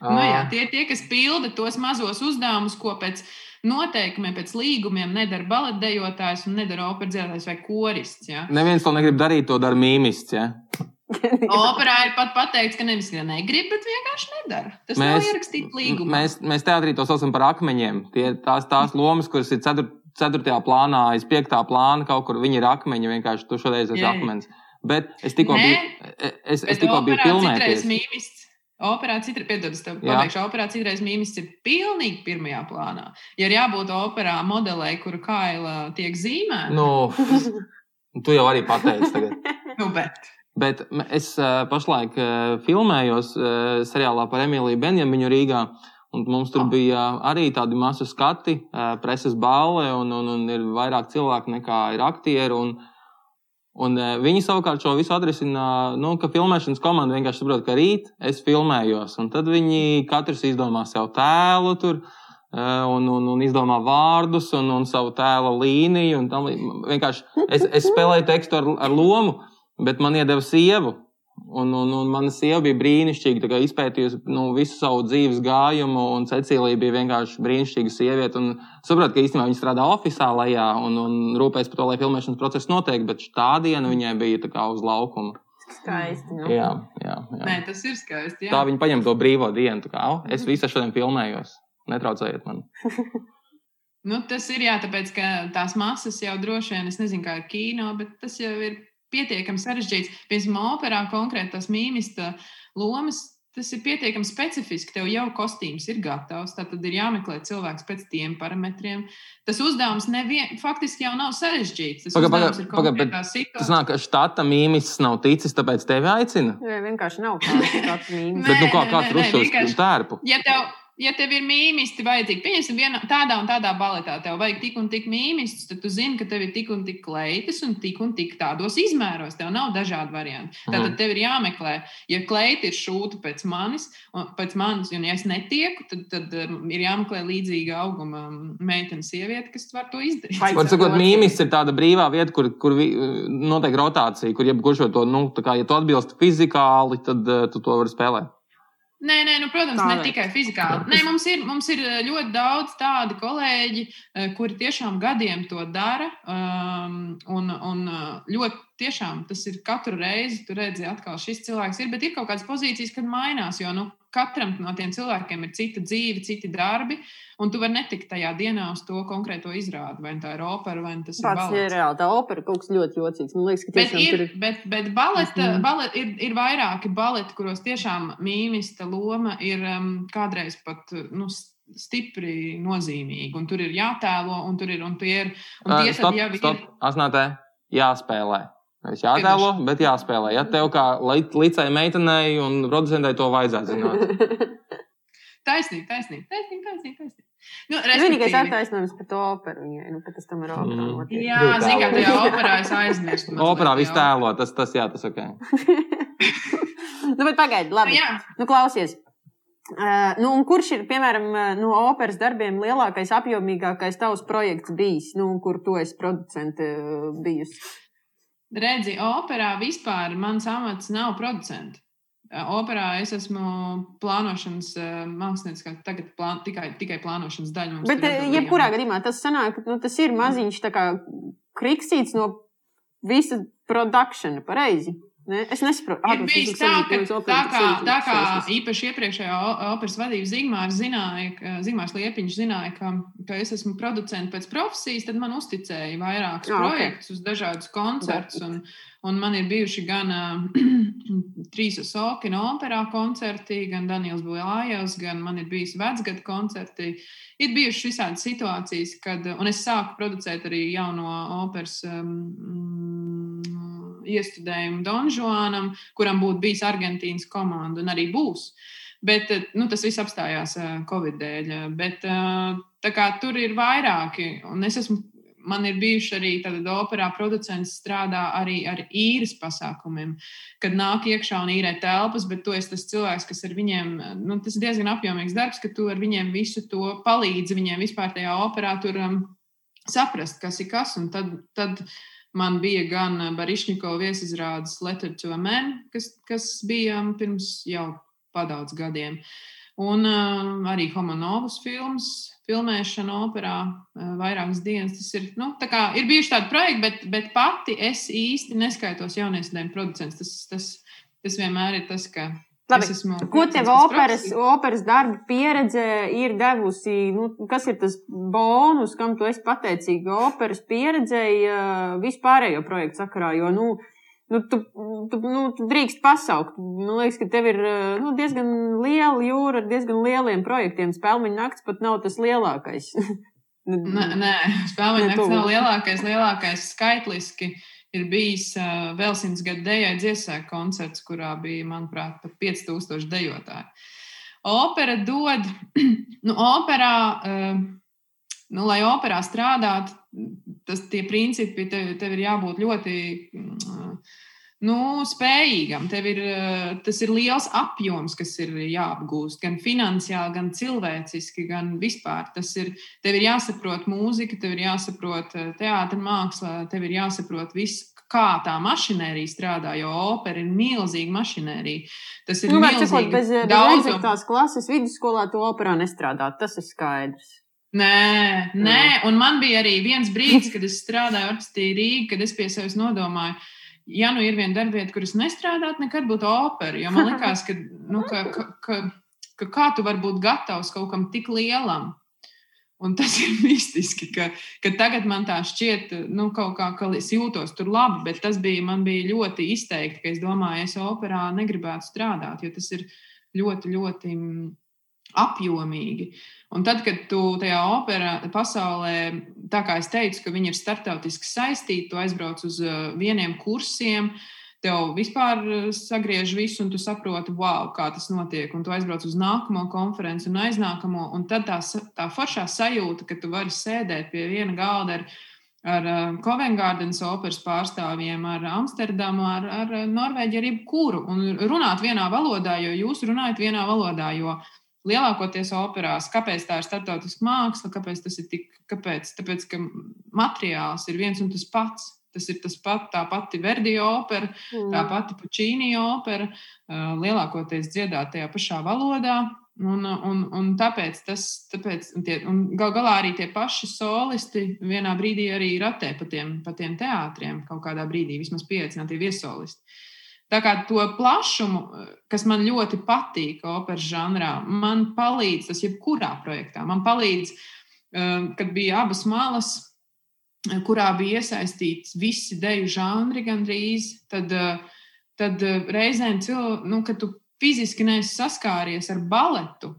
Nu, jā, tie ir tie, kas pilda tos mazos uzdevumus, ko pēc noteikumiem, pēc līgumiem nedara baletdejotājs un nedara operas dziedātājs vai korists. Ja? Neviens to negrib darīt, to dara mīmists. Ja? Operā ir pat pateikts, ka nevis ka negrib, bet vienkārši nedara. Tas mēs, nav ierakstīts līgumā. Mēs, mēs teātrī to saucam par akmeņiem. Tie tās, tās lomas, kuras ir ceturtajā ceturtajā plānā, aiz piektā plāna kaut kur viņi ir akmeņi. Vienkārši tu šoreiz esi akmens. Bet es tikko biju, es, es tikko biju pilnēties. Operā citreiz, piedod, es tev pateikšu, operā citreiz mīmīsts ir pilnīgi pirmajā plānā. Ja ir jābūt operā modelē, kura kaila tiek zīmēta. Nu, tu jau arī pateici tagad. nu, bet. Bet es uh, pašlaik uh, filmējos uh, seriālā par Emīliju Benjaminu Rīgā. Un mums tur bija arī tādi masu skati, preses balve, un, un, un ir vairāk cilvēku nekā ir aktieri. Un, Un, viņi savukārt šo visu atrisina, nu, ka filmēšanas komanda vienkārši saprot, ka rīt es filmējos. Un tad viņi katrs izdomā sev tēlu tur. Un, un, un izdomā vārdus un, un savu tēla līniju. Vienkārši es, es spēlēju tekstu ar, ar lomu, bet man iedeva sievu. Un, un, un mana sieva bija brīnišķīga, izpētījusi nu, visu savu dzīves gājumu, un Cecīlija bija vienkārši brīnišķīga sieviete. Saprotu, ka īstenībā viņa strādā oficiālā lejā un, un rūpējas par to, lai filmēšanas process notiek, bet tā diena viņai bija kā uz laukuma. Skaisti. Nu. Jā, jā, jā. Nē, tas ir skaisti. Jā. Tā viņa paņem to brīvo dienu. Kā, oh, es visu šodien filmējos. Netraucējiet man. nu, tas ir jā, tāpēc, ka tās masas jau droši vien, es nezinu, kā ir kino, bet tas jau ir pietiekami sarežģīts. Piemēram, operā konkrēti tas mīmista lomas. Tas ir pietiekami specifiski. Tev jau kostīms ir gatavs. Tad ir jāmeklē cilvēks pēc tiem parametriem. Tas uzdevums nevien, faktiski jau nav sarežģīts. Tas paga, paga, paga, bet tas nāk, ka štata mīmītis nav ticis, tāpēc tevi aicina. Jā, vienkārši nav tāda štata mīmītis. bet nu kā kāds rušos tērpu? Ja tev, ja tev ir mīmisti vajadzīgi, pieņemsim, vienā, tādā un tādā baletā, tev vajag tik un tik mīmistus, tad tu zini, ka tev ir tik un tik kleitas un tik un tik tādos izmēros. Tev nav dažādi varianti. Tad mm. tev ir jāmeklē, ja kleita ir šūta pēc manis, un, pēc manis un ja es netieku, tad, tad um, ir jāmeklē līdzīga auguma meitene, sieviete, kas var to izdarīt. Var sakot, mīmis ir tāda brīvā vieta, kur, kur notiek rotācija, kur jebkurš to, nu, kā, ja tu atbilsti fizikāli, tad uh, tu to vari spēlēt. Nē, nē nu, protams, Tā ne vajag. tikai fizikāli. Nē, mums, ir, mums ir eh, ļoti daudz tādu kolēģi, eh, kuri tiešām gadiem to dara. Um, un, un eh, ļoti tiešām tas ir katru reizi, tu redzi, atkal šis cilvēks ir, bet ir kaut kādas pozīcijas, kad mainās. Jo nu, katram no tiem cilvēkiem ir cita dzīve, citi darbi, un tu vari netikt tajā dienā uz to konkrēto izrādi. Vai tā ir opera, vai tas Pats ir balets. reāli. Tā opera kaut kas ļoti jocīgs. Man liekas, ka bet ir, ir... Bet, bet baleta, mm. balet, ir, ir vairāki baleti, kuros tiešām mīmista loma ir um, kādreiz pat. Nu, stipri nozīmīgi, un tur ir jātēlo, un tur ir un tie ir. Un tie uh, stop, jau stop. ir. Asnātē, jāspēlē. Nevis jādēlo, bet jāspēlē. Ja tev kā līdzai meitenei un producentai to vajadzētu zināt. taisnīgi, taisnīgi, taisnīgi, taisnīgi. taisnīgi. Nu, Vienīgais attaisnojums par to operu viņai, nu, ka tas tam ir operā. Mm. Jā, zinu, kā tajā operā es aizmirstu. Operā viss tēlo, tas, tas, jā, tas ok. nu, bet pagaidi, labi. Nu, nu klausies. Uh, nu, kurš ir, piemēram, no operas darbiem lielākais, apjomīgākais tavs projekts bijis, nu, kur tu esi producente bijusi? Redzi, operā vispār mans amats nav producents. Operā es esmu plānošanas mākslinieks, kā tagad plān, tikai, tikai plānošanas daļa. Bet, jebkurā gadījumā, tas sanāk, nu, tas ir maziņš kriksīts no visa produkšana, pareizi. Ne? Es nesaprotu, kāda ir tā, ka tā kā, tā kā īpaši iepriekšējā operas vadība Zigmārs zināja, Zigmārs Liepiņš zināja, ka, ka es esmu producents pēc profesijas, tad man uzticēja vairākus oh, projektus okay. dažādus koncertus. Un, un man ir bijuši gan trīs Sokina operā koncerti, gan Daniels Bujājos, gan man ir bijis vecgada koncerti. Ir bijušas visādas situācijas, kad, un es sāku producēt arī jauno operas um, iestudējumu Donžonam, kuram būtu bijis Argentīnas komanda un arī būs. Bet eh, nu, tas viss apstājās eh, Covid dēļ. Bet, eh, kā, tur ir vairāki, es esmu man ir bijuši arī tādi operā producents, strādā arī ar īres pasākumiem, kad nāk iekšā un īrē telpas, bet tu esi tas cilvēks, kas ar viņiem, nu, tas ir diezgan apjomīgs darbs, ka tu ar viņiem visu to palīdzi viņiem vispār tajā operā tur um, saprast, kas ir kas, un tad, tad Man bija gan Barišņiko viesizrādes Letter to a Man, kas, kas bija pirms jau padaudz gadiem. Un uh, arī Homonovas filmas, filmēšana operā uh, vairākas dienas. Tas ir, nu, kā, ir bijuši tādi projekti, bet, bet pati es īsti neskaitos jauniesdēļu producents. Tas, tas, tas vienmēr ir tas, ka. Labi, esmu, ko tev operas, operas darba pieredze ir devusi? Nu, kas ir tas bonus, kam tu esi pateicīga operas pieredzei uh, vispārējo projektu sakarā? Jo, nu, uh, nu, tu, tu, nu, tu drīkst pasaukt. Man liekas, ka tev ir nu, diezgan liela jūra ar diezgan lieliem projektiem. Spēlmeņa nakts pat nav tas lielākais. nē, nē spēlmeņa nakts nav lielākais. Lielākais skaitliski ir bijis uh, vēl simts gadu dejai dziesmēku koncerts, kurā bija, manuprāt, pat 5000 dejotāji. Opera dod, nu, operā, uh, nu, lai operā strādātu, tas tie principi tev, tev ir jābūt ļoti. Uh, nu, spējīgam. Tev ir, eh, tas ir liels apjoms, kas ir jāapgūst. Gan finansiāli, gan cilvēciski, gan vispār. Tas ir, tev ir jāsaprot mūzika, tev ir jāsaprot eh, teātris, māksla, tev ir jāsaprot viss. Kā tā mašinērija strādā, jo opera ir milzīga mašinērija. Tas ir nu, milzīgi. Bez, bez tās klases vidusskolā to operā nestrādā. Tas ir skaidrs. Nē, nē, un man bija arī viens brīdis, kad es strādāju orķestrī Rīgā, kad es pie sevis nodomāju, ja nu ir viena darbvieta, kuras nestrādāt, nekad būtu opera. Jo man liekas, ka, nu, ka, ka, ka, ka kā tu vari būt gatavs kaut kam tik lielam? Un tas ir mistiski, ka, ka tagad man tā šķiet, nu, kā, ka es jūtos tur labi, bet tas bija, man bija ļoti izteikti, ka es domāju, es operā negribētu strādāt, jo tas ir ļoti, ļoti apjomīgi. Un tad, kad tu tajā operā pasaulē, tā kā es teicu, ka viņi ir starptautiski saistīti, tu aizbrauc uz uh, vieniem kursiem, tev vispār uh, sagriež visu, un tu saproti, wow, kā tas notiek. Un tu aizbrauc uz nākamo konferenci un aiznākamo, un tad tā, tā foršā sajūta, ka tu vari sēdēt pie viena galda ar, ar uh, operas pārstāvjiem, ar Amsterdamu, ar, ar Norvēģiju, ar jebkuru, un runāt vienā valodā, jo jūs runājat vienā valodā. Jo lielākoties operās. Kāpēc tā ir starptautiska māksla? Kāpēc tas ir tik? Kāpēc? Tāpēc, ka materiāls ir viens un tas pats. Tas ir tas pat, tā pati Verdi opera, mm. tā pati Puccini opera, lielākoties dziedāt tajā pašā valodā. Un, un, un tāpēc tas, tāpēc, tie, un gal galā arī tie paši solisti vienā brīdī arī ratē pa tiem, pa tiem teātriem, kaut kādā brīdī, vismaz pieaicinātie viesolisti. Tā kā to plašumu, kas man ļoti patīk operas žanrā, man palīdz tas jebkurā projektā. Man palīdz, um, kad bija abas malas, kurā bija iesaistīts visi deju žanri gandrīz, tad, uh, tad uh, reizēm cilvēki, nu, kad tu fiziski neesi saskāries ar baletu,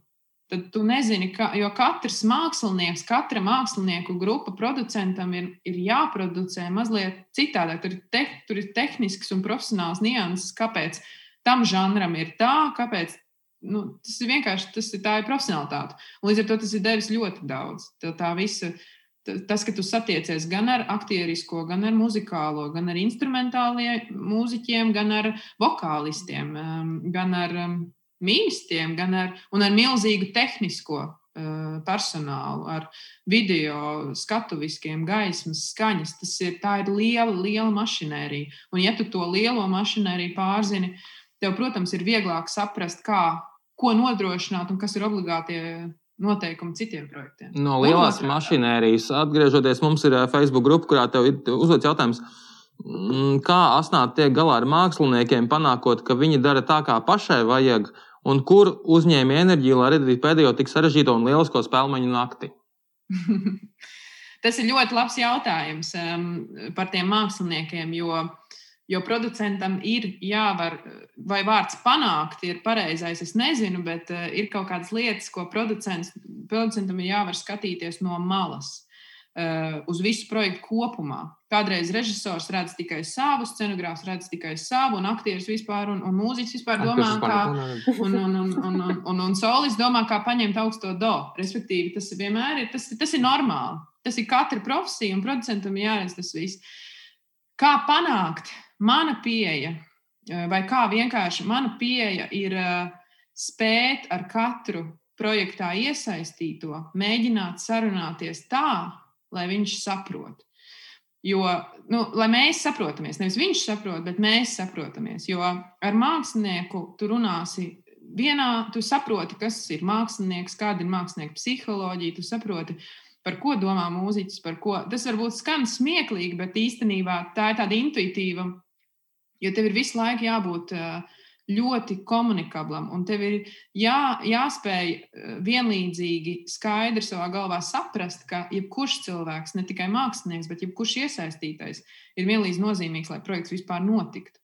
tad tu nezini, ka, jo katrs mākslinieks, katra mākslinieku grupa producentam ir, ir jāproducē mazliet citādāk. Tur ir, te, tur ir tehnisks un profesionāls nianses, kāpēc tam žanram ir tā, kāpēc. Nu, tas ir vienkārši tas ir, tā ir profesionālitāte. Un līdz ar to tas ir devis ļoti daudz. Tā, tā visa, tas, ka tu satiecies gan ar aktierisko, gan ar muzikālo, gan ar instrumentāliem mūziķiem, gan ar vokālistiem, um, gan ar mīmstiem, gan ar, ar milzīgu tehnisko uh, personālu, ar video, skatuviskiem, gaismas, skaņas. Tas ir, ir liela, liela mašinērija. Un, ja tu to lielo mašinēriju pārzini, tev, protams, ir vieglāk saprast, kā, ko nodrošināt un kas ir obligātie noteikumi citiem projektiem. No lielās mašinērijas atgriežoties, mums ir Facebook grupa, kurā tev ir uzdots jautājums. Mm, kā asnāt tiek galā ar māksliniekiem, panākot, ka viņi dara tā, kā pašai vajag, un kur uzņēma enerģiju, lai radītu pēdējo tik sarežģīto un lielisko spēļu nakti? Tas ir ļoti labs jautājums um, par tiem māksliniekiem, jo, jo producentam ir jāvar, vai vārds panākt ir pareizais, es nezinu, bet uh, ir kaut kādas lietas, ko producentam ir jāvar skatīties no malas. Uh, uz visu projektu kopumā. Kādreiz režisors redz tikai savu, scenogrāfs redz tikai savu, un aktieris vispār, un, un mūziķis vispār domā, kā, un, un, un, un, un, un, un solis domā, kā paņemt augsto do. Respektīvi, tas vienmēr ir, tas, tas ir normāli. Tas ir katra profesija, un producentam jāredz tas viss. Kā panākt mana pieeja, uh, vai kā vienkārši mana pieeja ir uh, spēt ar katru projektā iesaistīto, mēģināt sarunāties tā, lai viņš saprot. Jo, nu, lai mēs saprotamies, nevis viņš saprot, bet mēs saprotamies. Jo ar mākslinieku tu runāsi vienā tu saproti, kas ir mākslinieks, kāda ir mākslinieka psiholoģija, tu saproti, par ko domā mūziķis, par ko. Tas varbūt skan smieklīgi, bet īstenībā tā ir tāda intuitīva, jo tev ir visu laiku jābūt uh, ļoti komunikablam, un tev ir jā, jāspēj eh, vienlīdzīgi skaidri savā galvā saprast, ka jebkurš cilvēks, ne tikai mākslinieks, bet jebkurš iesaistītais, ir vienlīdz nozīmīgs, lai projekts vispār notiktu.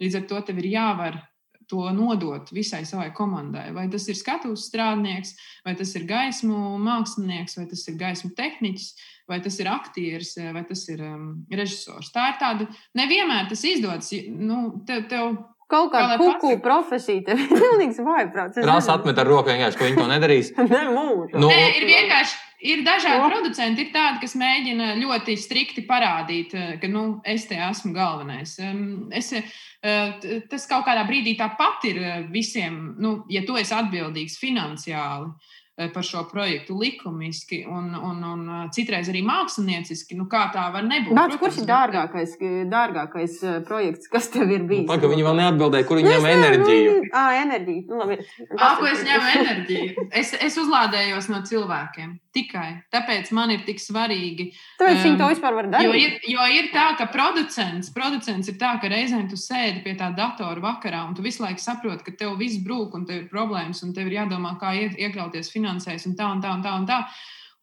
Līdz ar to tev ir jāvar to nodot visai savai komandai. Vai tas ir skatuves strādnieks, vai tas ir gaismu mākslinieks, vai tas ir gaismu tehniķis, vai tas ir aktieris, vai tas ir um, režisors. Tā ir tāda, nevienmēr tas izdodas. Nu, tev, tev Kaut kāda kuku profesija tev ir pilnīgs vājprāts. Rasa atmet ar roku vienkārši, ka viņi to nedarīs. ne, mūžu. Nu, Nē, ir vienkārši. Ir dažādi no. producenti, ir tādi, kas mēģina ļoti strikti parādīt, eh, ka nu, es te esmu galvenais. Es, eh, tas kaut kādā brīdī tāpat ir eh, visiem, nu, ja tu esi atbildīgs finansiāli par šo projektu likumiski un, un, un eh, citreiz arī mākslinieciski. Nu, kā tā var nebūt? Bāc, kurš ir dārgākais, dārgākais eh, projekts, kas tev ir bijis? Pagaidām, viņi vēl neatbildēja, kur viņi ņem enerģiju. Nu, ā, enerģiju. Nu, labi. Ā, ko es ņemu enerģiju? Es, es uzlādējos no cilvēkiem. Tikai tāpēc man ir tik svarīgi. Tāpēc um, viņi to vispār var darīt. Jo ir, jo ir tā, ka producents, producents ir tā, ka reizēm tu sēdi pie tā datora vakarā un tu visu laiku saproti, ka tev viss brūk un tev ir problēmas un tev ir jādomā, kā iekļauties finansējumā finansēs un tā un tā un tā. Un tā.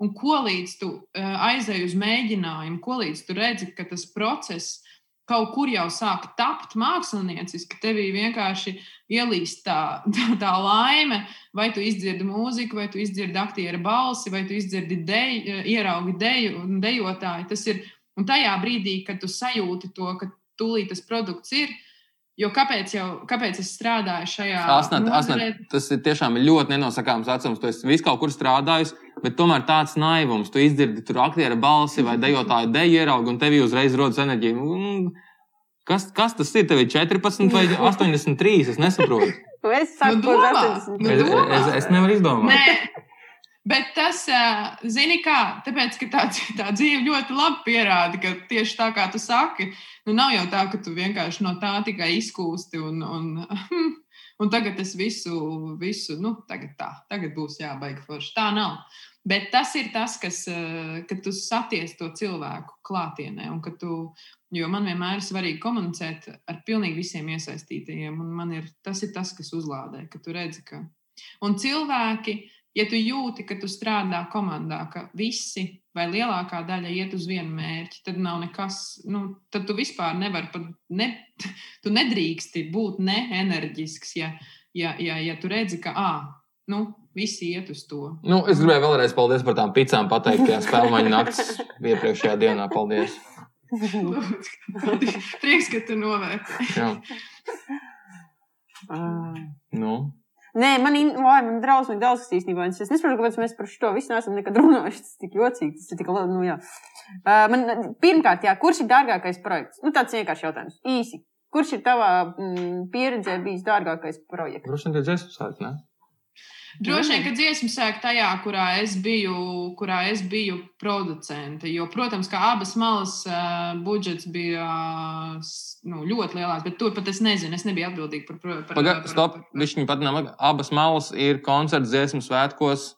Un ko līdz tu uh, aizēji uz mēģinājumu, ko līdz tu redzi, ka tas process kaut kur jau sāk tapt mākslinieciski, tevī vienkārši ielīst tā, tā, tā laime, vai tu izdzirdi mūziku, vai tu izdzirdi aktieru balsi, vai tu izdzirdi deju, ieraugi deju un dejotāju. Tas ir, un tajā brīdī, kad tu sajūti to, ka tūlīt tas produkts ir, Jo kāpēc, jau, kāpēc es strādāju šajā asnāt, asnāt, tas ir tiešām ļoti nenosakāms vecums. Tu esi visu kaut kur strādājis, bet tomēr tāds naivums. Tu izdzirdi tur aktiera balsi vai dejotāju deju ieraugu, un tev uzreiz rodas enerģija. Nu, kas, kas tas ir? Tev ir 14 vai 83? Es nesaprotu. es saku, nu, domā, nu, es, es, es nevaru izdomāt. Nē. Bet tas, zini, kā, tāpēc, ka tā, tā dzīve ļoti labi pierāda, ka tieši tā kā tu saki, nu nav jau tā, ka tu vienkārši no tā tikai izkūsti un, un, un tagad es visu, visu, nu, tagad tā, tagad būs jābaig forši. Tā nav. Bet tas ir tas, kas, kad tu saties to cilvēku klātienē, un ka tu, jo man vienmēr ir svarīgi komunicēt ar pilnīgi visiem iesaistītajiem, un man ir, tas ir tas, kas uzlādē, ka tu redzi, ka. Un cilvēki, ja tu jūti, ka tu strādā komandā, ka visi vai lielākā daļa iet uz vienu mērķi, tad nav nekas, nu, tad tu vispār nevari pat, ne, tu nedrīksti būt neenerģisks, ja, ja, ja, ja tu redzi, ka, ah, nu, visi iet uz to. Nu, es gribēju vēlreiz paldies par tām picām pateikt, tajā spēlmaņa nakts iepriekšējā dienā. Paldies! Prieks, ka tu novērtēji. nu. Nē, man, in, vai, man drausmīgi daudz kas īstenībā. Es nesaprotu, kāpēc mēs par šo visu neesam nekad runājuši. Tas ir tik jocīgi. Tas ir tik labi. Nu, jā. uh, man, pirmkārt, jā, kurš ir dārgākais projekts? Nu, tāds vienkārši jautājums. Īsi. Kurš ir tavā mm, pieredzē bijis dārgākais projekts? Droši vien, ka dziesmu sāk? Droši vien, ka dziesmu sāk tajā, kurā es biju, kurā es biju producente. Jo, protams, kā abas malas uh, budžets bija uh, nu, ļoti lielās, bet tur pat es nezinu, es nebiju atbildīga par. par, par Paga, stop, viņš pat nav. Abas malas ir koncerts dziesmu svētkos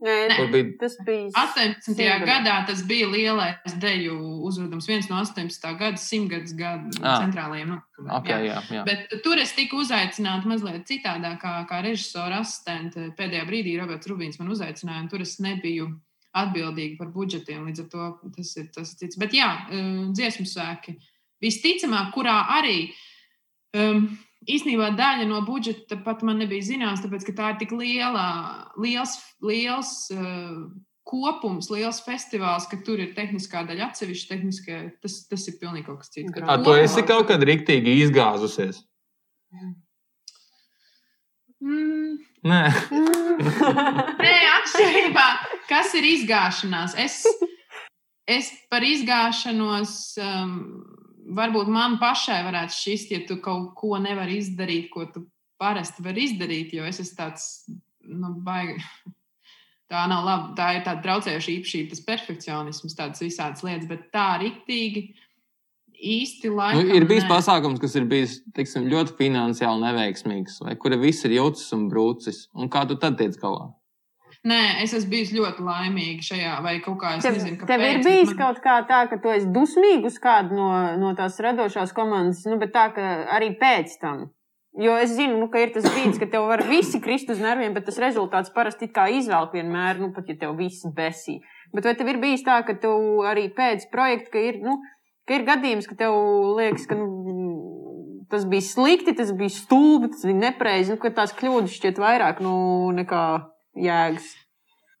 Nē. Bija... tas bija 18. Simgadē. gadā. Tas bija lielais deju uzvedums, viens no 18. gada simtgadus gadu ah. centrālajiem notikumiem. Okay, jā. Jā, jā. Bet tur es tiku uzaicināta mazliet citādāk, kā, kā režisora asistente. Pēdējā brīdī Roberts Rubīns man uzaicināja, un tur es nebiju atbildīga par budžetiem. Līdz ar to tas ir tas cits. Bet jā, um, dziesmu sēki visticamāk, kurā arī. Um, īstenībā daļa no budžeta pat man nebija zināms, tāpēc ka tā ir tik liela, liels, liels uh, kopums, liels festivāls, ka tur ir tehniskā daļa atsevišķa. Tehniskā, tas, tas ir pilnīgi kaut kas cits. Kā tu esi kaut kad riktīgi izgāzusies? Mm. Nē, Nē atšķirībā. Kas ir izgāšanās? Es, es par izgāšanos. Um, varbūt man pašai varētu šķist, ja tu kaut ko nevari izdarīt, ko tu parasti vari izdarīt, jo es esmu tāds, nu, baigi. Tā nav labi. Tā ir tāda traucējoša īpašība, tas perfekcionisms, tādas visādas lietas, bet tā riktīgi īsti Nu, laikam. ir bijis nē. pasākums, kas ir bijis teiksim, ļoti finansiāli neveiksmīgs, vai kura viss ir jūtas un brūcis. Un kā tu tad tiec galā? Nē, es esmu bijis ļoti laimīga šajā, vai kaut kā es Tev, nezinu, kāpēc. tev ir bijis man- kaut kā tā, ka tu esi dusmīgs uz kādu no, no tās radošās komandas, nu, bet tā, ka arī pēc tam. Jo es zinu, nu, ka ir tas brīdis, kad tev var visi krist uz nerviem, bet tas rezultāts parasti it kā izvelk vienmēr, nu, pat ja tev viss besī. Bet vai tev ir bijis tā, ka tev arī pēc projekta, ka ir, nu, ka ir gadījums, ka tev liekas, ka nu, tas bija slikti, tas bija stulbi, tas bija nepareizi, nu, ka tās kļūdas šķiet vairāk nu, nekā jēgas.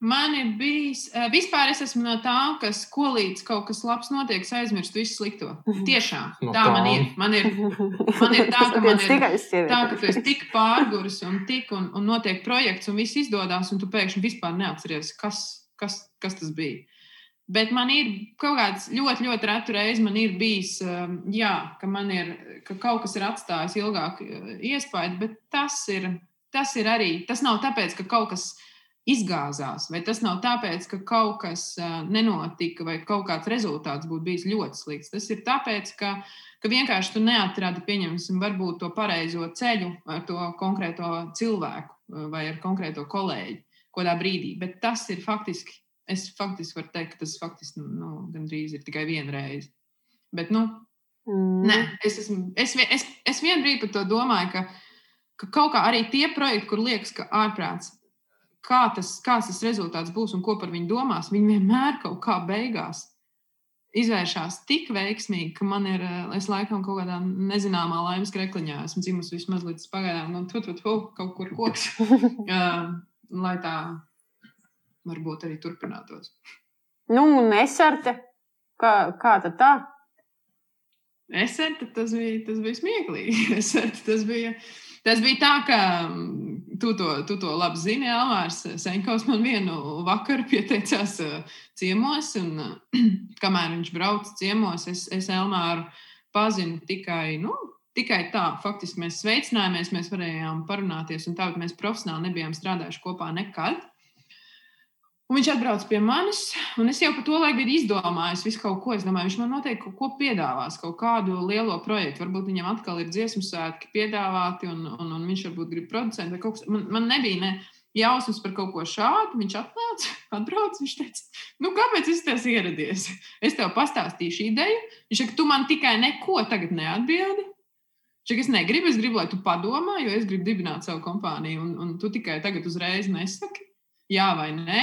Man ir bijis, eh, vispār es esmu no tā, kas ko līdz kaut kas labs notiek, es aizmirstu visu slikto. Tiešām, No tā man tām. ir. Man ir, man ir tā, ka man ir tā, ka tu esi tik pārguris un tik, un, un notiek projekts, un viss izdodas, un tu pēkšņi vispār neatceries, kas, kas, kas tas bija. Bet man ir kaut kāds ļoti, ļoti retu reizi, man ir bijis, um, jā, ka man ir, ka kaut kas ir atstājis ilgāk uh, iespaidu, bet tas ir, tas ir arī, tas nav tāpēc, ka kaut kas izgāzās, vai tas nav tāpēc, ka kaut kas nenotika, vai kaut kāds rezultāts būtu bijis ļoti slikts. Tas ir tāpēc, ka, ka vienkārši tu neatradi, pieņemsim, varbūt to pareizo ceļu ar to konkrēto cilvēku vai ar konkrēto kolēģi kādā brīdī. Bet tas ir faktiski, es faktiski varu teikt, ka tas faktiski nu, gandrīz ir tikai viena reize. Bet, nu, Mm. Nē, es, esmu, es, es, es vienā brīdī par to domāju, ka, ka kaut kā arī tie projekti, kur liekas, ka ārprāts, kā tas, kāds tas rezultāts būs un ko par viņu domās, viņi vienmēr kaut kā beigās izvēršas tik veiksmīgi, ka man ir, eh, es laikam kaut kādā nezināmā laimes krekliņā esmu dzimusi vismaz līdz pagaidām, nu, tu, tu, tu, kaut kur koks, uh, lai tā varbūt arī turpinātos. Nu, un esarte, kā, kā tad tā? Es saprotu, tas bija, tas bija smieklīgi. Es saprotu, tas bija, tas bija tā, ka tu to, tu to labi zini. Elmārs Senkovs man vienu vakaru pieteicās eh, ciemos, un kamēr viņš brauca ciemos, es, es Elmāru pazinu tikai. Nu, Tikai tā, faktiski mēs sveicinājāmies, mēs varējām parunāties, un tā, bet mēs profesionāli nebijām strādājuši kopā nekad. Un viņš atbrauc pie manis, un es jau par to laiku biju izdomājis visu kaut ko. Es domāju, viņš man noteikti kaut ko piedāvās, kaut kādu lielo projektu. Varbūt viņam atkal ir dziesmu svētki piedāvāti, un, un, un viņš varbūt grib producēt kas. Man, man nebija ne jausmas par kaut ko šādu. Viņš atnāca, atbrauc, viņš teica, nu kāpēc es tev ieradies? Es tev pastāstīšu ideju. Viņš saka, tu man tikai neko tagad neatbildi. Saka, es negribu, es gribu, lai tu padomā, jo es gribu dibināt savu kompāniju, un, un tu tikai tagad uzreiz nesaki jā vai nē.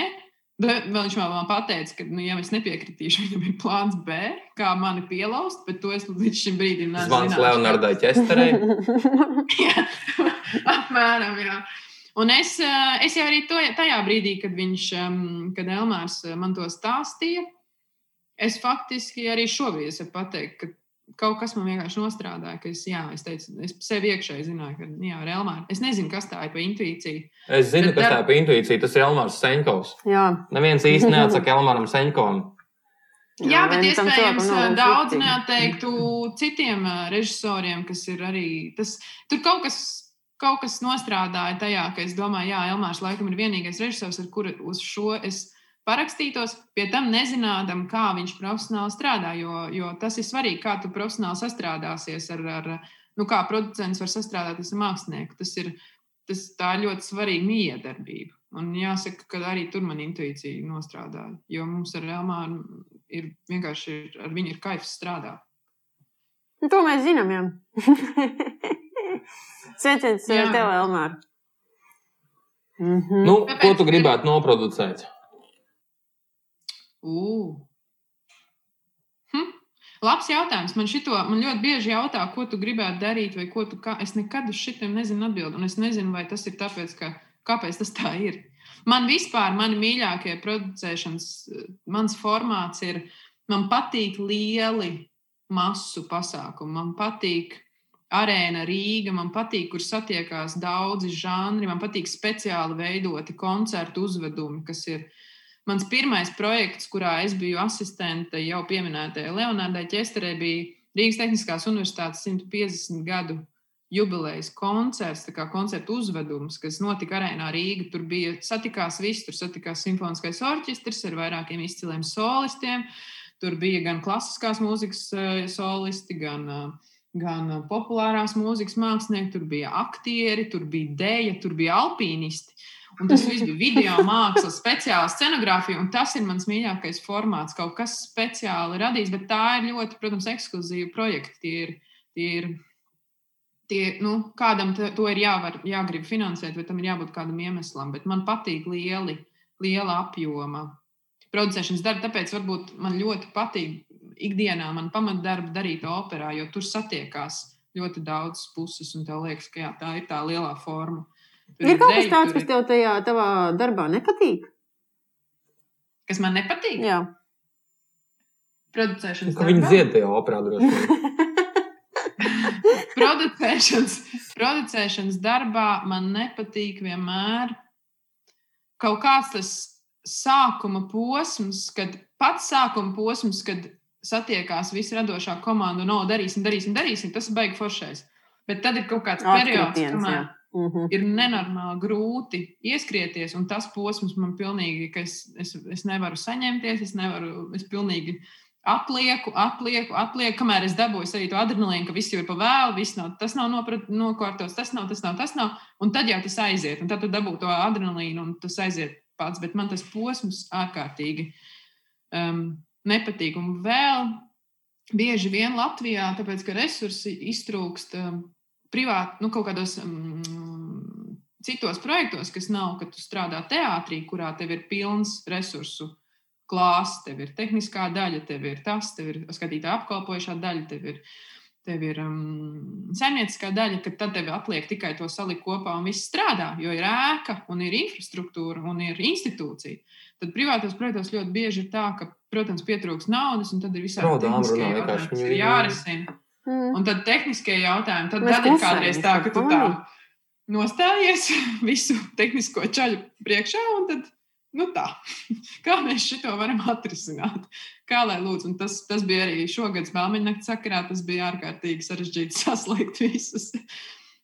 Bet viņš man vēl teica, ka, nu, ja es nepiekritīšu, viņam ir plāns B, kā mani pielaust, bet to es līdz šim brīdim neesmu. Zvans. Leonardai Česterei. Jā, apmēram, jā. Un es, eh, es jau arī to, tajā brīdī, kad viņš, kad Elmārs eh, man to stāstīja, es faktiski arī šobrīd es varu pateikt, ka kaut kas man vienkārši nostrādāja, ka es, jā, es teicu, es sev iekšēji zināju, ka, jā, ar Elmāru, es nezinu, kas tā ir pa intuīciju. Es zinu, Bet kas dar- tā ir intuīcija. Tas ir Elmārs Senkovs. Jā, Neviens īsti neatsaka Elmāram Senkovam. Jā, bet nu tam iespējams nav daudz neatteiktu citiem ā, režisoriem, kas ir arī. Tas, tur kaut kas, kaut kas nostrādāja tajā, ka es domāju, jā, Elmārs laikam ir vienīgais režisors, ar kuru uz šo es parakstītos, pie tam nezinādam, kā viņš profesionāli strādā. Jo, jo tas ir svarīgi, kā tu profesionāli sastrādāsies ar, ar nu, kā producents var sastrādāties ar mākslinieku. Tas ir, tas, tā ir ļoti svarīga miedarbība. Un jāsaka, ka arī tur man intuīcija nostrādāja. Jo mums ar Elmāru ir vienkārši ir, ar viņu ir kaifs strādāt. Nu, to mēs zinām, jā. Sveiciens eh, tev, Elmār. Mhm. Nu, Tāpēc- ko tu gribētu noproducēt? Ugh. Hm. Labs jautājums. Man, šito, man ļoti bieži jautā, ko tu gribētu darīt, vai ko tu. Kā. Es nekad uz šitiem nezinu atbildēt, un es nezinu, vai tas ir tāpēc, ka kāpēc tas tā ir. Man vispār, mani mīļākie producēšanas, mans formāts ir, man patīk lieli masu pasākumi, man patīk arēna Rīga, man patīk, kur satiekās daudzi žanri, man patīk speciāli veidoti koncertu uzvedumi, kas ir Mans pirmais projekts, kurā es biju asistente jau pieminētajai Leonardai Česterei, bija Rīgas Tehniskās Universitātes 150 gadu jubilejas koncerts, kā koncerta uzvedums, kas notika arēnā Rīgā. Tur bija satikās viss, tur satikās simfoniskais orķestris ar vairākiem izciliem solistiem. Tur bija gan klasiskās mūzikas uh, solisti, gan, uh, gan populārās mūzikas mākslinieki, tur bija aktieri, tur bija dēļa, tur bija alpīnisti. Un tas viss bija video māksla, speciāla scenogrāfija, un tas ir mans mīļākais formāts. Kaut kas speciāli radīts, bet tā ir ļoti, protams, ekskluzīva projekta. Tie ir, tie ir, tie, nu, kādam to ir jāvar, jāgrib finansēt, vai tam ir jābūt kādam iemeslam. Bet man patīk lieli, liela apjoma producēšanas darbi, tāpēc varbūt man ļoti patīk ikdienā man pamatdarbu darīt operā, jo tur satiekās ļoti daudz puses, un tev liekas, ka jā, tā ir tā lielā forma. Tur Ir kaut kas tāds, kas tev tajā tavā darbā nepatīk? kas man nepatīk. Jā. Producēšanas Ka viņi darbā. dzied tajā operā droši vien. producēšanas, producēšanas darbā man nepatīk vienmēr kaut kāds tas sākuma posms, kad pats sākuma posms, kad satiekās visa radošā komanda un no, darīsim, darīsim, darīsim, tas ir baigi foršais. Bet tad ir kaut kāds periods, Atkritiens, kamēr jā. Mhm. ir nenormāli grūti ieskrieties, un tas posms man pilnīgi, ka es, es, es nevaru saņemties, es nevaru, es pilnīgi atlieku, atlieku, atlieku, kamēr es dabūju arī to adrenalīnu, ka viss jau ir pa vēlu, viss nav, tas nav noprat, nokārtots, tas nav, tas nav, tas nav, un tad jau tas aiziet, un tad tu dabū to adrenalīnu, un tas aiziet pats, bet man tas posms ārkārtīgi um, nepatīk, un vēl bieži vien Latvijā, tāpēc, ka resursi iztrūkst um, privāti, nu, kaut kādos um, citos projektos, kas nav, ka tu strādā teātrī, kurā tev ir pilns resursu klāsts, tev ir tehniskā daļa, tev ir tas, tev ir skatītāja apkalpojušā daļa, tev ir, tev ir um, saimnieciskā daļa, ka tad tev atliek tikai to salikt kopā un viss strādā, jo ir ēka un ir infrastruktūra un ir institūcija. Tad privātos projektos ļoti bieži ir tā, ka, protams, pietrūks naudas, un tad ir visādi tehniskie jautājumi, kas ir jārisina. Mm. Un tad tehniskie jautājumi, tad, tad ir kādreiz tā, ka tu tā nostājies visu tehnisko ceļu priekšā, un tad, nu tā, kā mēs šito varam atrisināt? Kā lai lūdzu, un tas, tas bija arī šogad Spēlmeņa nakts sakarā, tas bija ārkārtīgi sarežģīti saslēgt visus,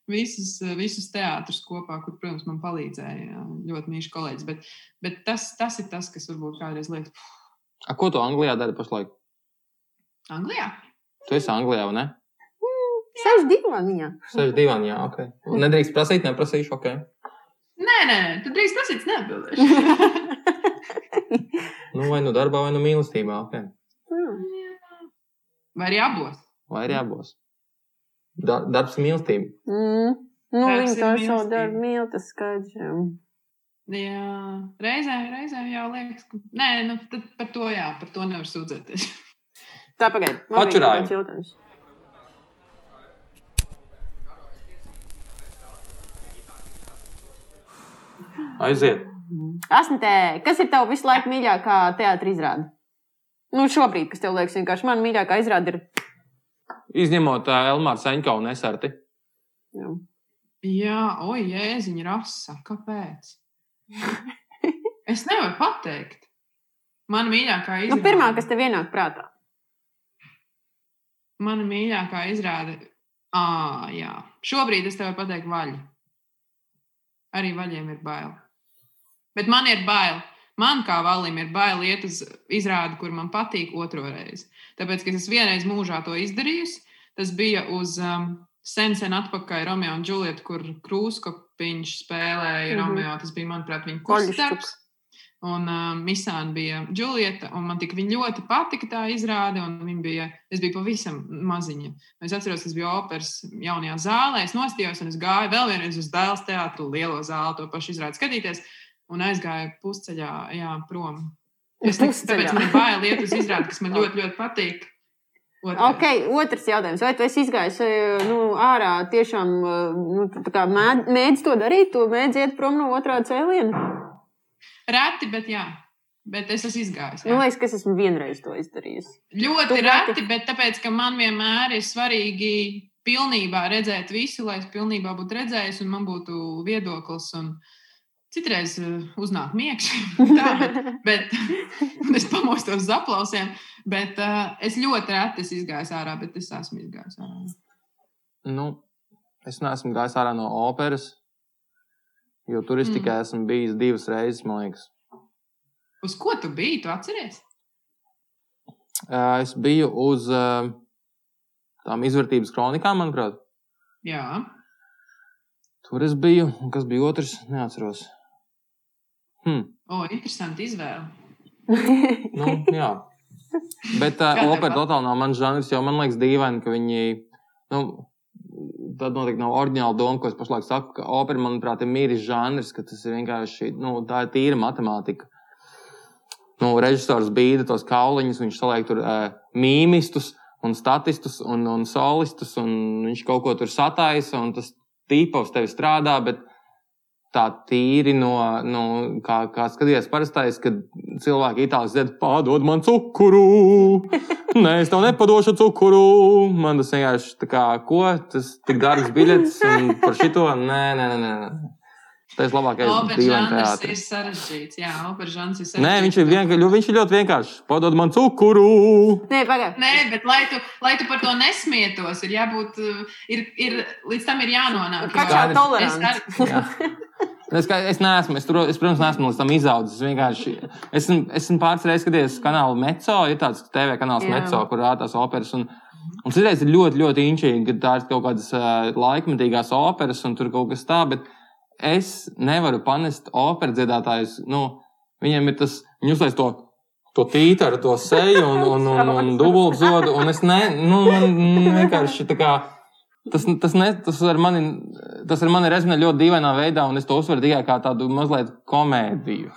visus, visus teātrus kopā, kur, protams, man palīdzēja ļoti mīļš kolēģis, bet, bet tas, tas ir tas, kas varbūt kādreiz liekas, "Puh, A, ko tu Anglijā dari pašlaik? Anglijā? Tu esi Anglijā, vai ne? Sēž divāniņā. Seši divi, jā, ok. Un Nedrīkst prasīt, neprasīšu, ok. Nē, nē, tu drīz prasīt, neatbildēšu. Nu, vai nu darbā, vai nu mīlestībā, ok. Mm. Vai arī abos? Vai arī abos? Da, darbs mīlestība. Mm. Nu, viņi to savu mīlestība. darbu mīl, tas skaidrs. jā. Jā, reizē, reizē jau liekas, ka. Nē, nu, tad par to jā, par to nevar sūdzēties. Tā pagaidi. man Atšķirājumi. kāds jautājums. Aiziet. Asnē, kas ir tavs visu laiku mīļākā teātris izrāde? Nu, šobrīd, kas tev liekas, vienkārši man mīļākā izrāde ir. Izņemot uh, Elmāru Saņkau un Esarti. Jā. Jā, oi, jēziņa rasa. Kāpēc? Es nevaru pateikt. Mana mīļākā Nu, izrāde. pirmā, kas tev ienāk prātā. Mana mīļākā izrāde. À, jā, šobrīd es tev varu pateikt, vaļi. Arī vaļiem ir bail. Bet man ir bail. Man kā valim ir bail iet uz izrādi, kur man patīk otro reizi. Tāpēc, ka es vienreiz mūžā to izdarījusi, tas bija uz um, sen, sen atpakaļ Romeo un Džulietu, kur Krūskopiņš spēlēja mm -hmm. Romeo. Tas bija, manuprāt, viņa Koļušķuks. kurstarbs. Un uh, Misāna bija Džulieta, un man tik ļoti patika tā izrāde, bija, es biju pavisam maziņa. Es atceros, tas bija operas jaunajā zālē, es nostājos, un es gāju vēl vienreiz uz Dēls teātru lielo zāli, to pašu izrādi skatīties, un aizgāju pusceļā, jā, prom. Es tik, Pusceļā. tāpēc man bail iet uz izrādi, kas man ļoti, ļoti patīk. Otrais. Ok, otrs jautājums. Vai tu esi izgājis eh, nu, ārā tiešām eh, nu, tu tā kā mēd- mēdz to darīt? Tu mēdz iet prom no otrā cēliena? Reti, bet jā. Bet es esmu izgājis. Man liekas, ka es esmu vienreiz to izdarījis. Ļoti Tu reti, reti. bet tāpēc, ka man vienmēr ir svarīgi pilnībā redzēt visu, lai es pilnībā būtu redzējis un man būtu viedoklis. Un citreiz uh, uznāk miegs, tā, bet, bet es pamostos uz aplausiem. Bet uh, es ļoti reti esmu izgājis ārā, bet es esmu izgājis ārā. Nu, es neesmu gājis ārā no operas, jo tur es Mm. esmu bijis divas reizes, man liekas. Uz ko tu biji? Tu atceries? Uh, es biju uz uh, tām izvērtības kronikām, manuprāt. Jā, Tur es biju. Un kas bija otrs? Neatceros. Hmm. o, interesanti izvēle. Nu, jā. Bet uh, opera totāli nav mans žanrs, jo man liekas dīvaini, ka viņi. Nu, Tad noteikti nav oriģināla doma, ko es pašlaik saku, ka opera, manuprāt, ir mīris žanrs, ka tas ir vienkārši nu, tā ir tīra matemātika. Nu, režisors bīda tos kauliņus, viņš saliek tur uh, mīmistus un statistus un, un solistus, un viņš kaut ko tur sataisa, un tas tīpa uz tevi strādā, bet tā tīri no, no kā, kā skaties, parastais, kad cilvēki itāļus dzied, padod man cukuru. Nē, es tev nepadošu cukuru. Man tas vienkārši tā kā, ko tas tik dārgs biļets un par šito. Nē, nē, nē. nē. Tas ir labākais dīvains žanrs ir sarežģīts. Jā, opera žanrs ir sarežģīts. Nē, viņš ir, vienkārši, viņš ir ļoti vienkāršs. Padod man cukuru. Nē, pagaidi. Nē, bet lai tu, lai tu par to nesmietos, ir jābūt, ir, ir, līdz tam ir jānonāk. Kā Skaidrs. tolerants. es ar-. Es, kā- es neesmu, es, tur, es, protams, neesmu līdz tam izaudzis. Es vienkārši esmu, esmu pāris reizes skatījies kanālu Meco, ir tāds TV kanāls Jā. Meco, kur rādās operas. Un, un citreiz ir ļoti, ļoti inčīgi, ka tā ir kaut kādas uh, laikmetīgās operas un tur kaut kas tāds. Es nevaru panest operas dziedātājus. Nu, viņiem ir tas, viņi uzliek to. To tītaru, to seju un, un, un, un dubultzodu. Un es ne, nu, man vienkārši tā kā Tas, tas, ne, tas, ar mani, tas ar mani rezonē ļoti dīvainā veidā, un es to uzsveru tikai kā tādu mazliet komēdiju.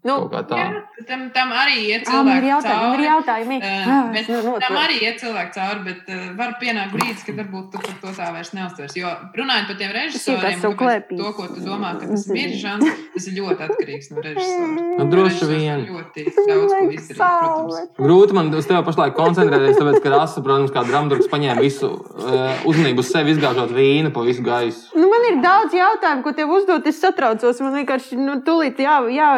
Nu. Jā, tam, tam arī ir cilvēki jautājumi. Man ir jautājumi. Ah, bet nu, Tam arī iet cilvēki cauri, bet uh, var pienākt brīdis, kad varbūt tu par to tā vairs neuztvers. Jo runājot par tiem režisoriem, to, ko tu domā, ka tas ir žanrs, tas ir ļoti atkarīgs no režisora. Nu, droši vien. Ļoti daudz ko izdarīt, protams. Grūti man uz tevi pašlaik koncentrēties, tāpēc, ka Rasa, protams, kā dramaturgs paņēma visu uh, uzmanību uz sevi, izgāžot vīnu pa visu gaisu. Nu, man ir daudz jautājumu, ko tev uzdot. Es satraucos. Man vienkārši nu, tūlīt jā, jā,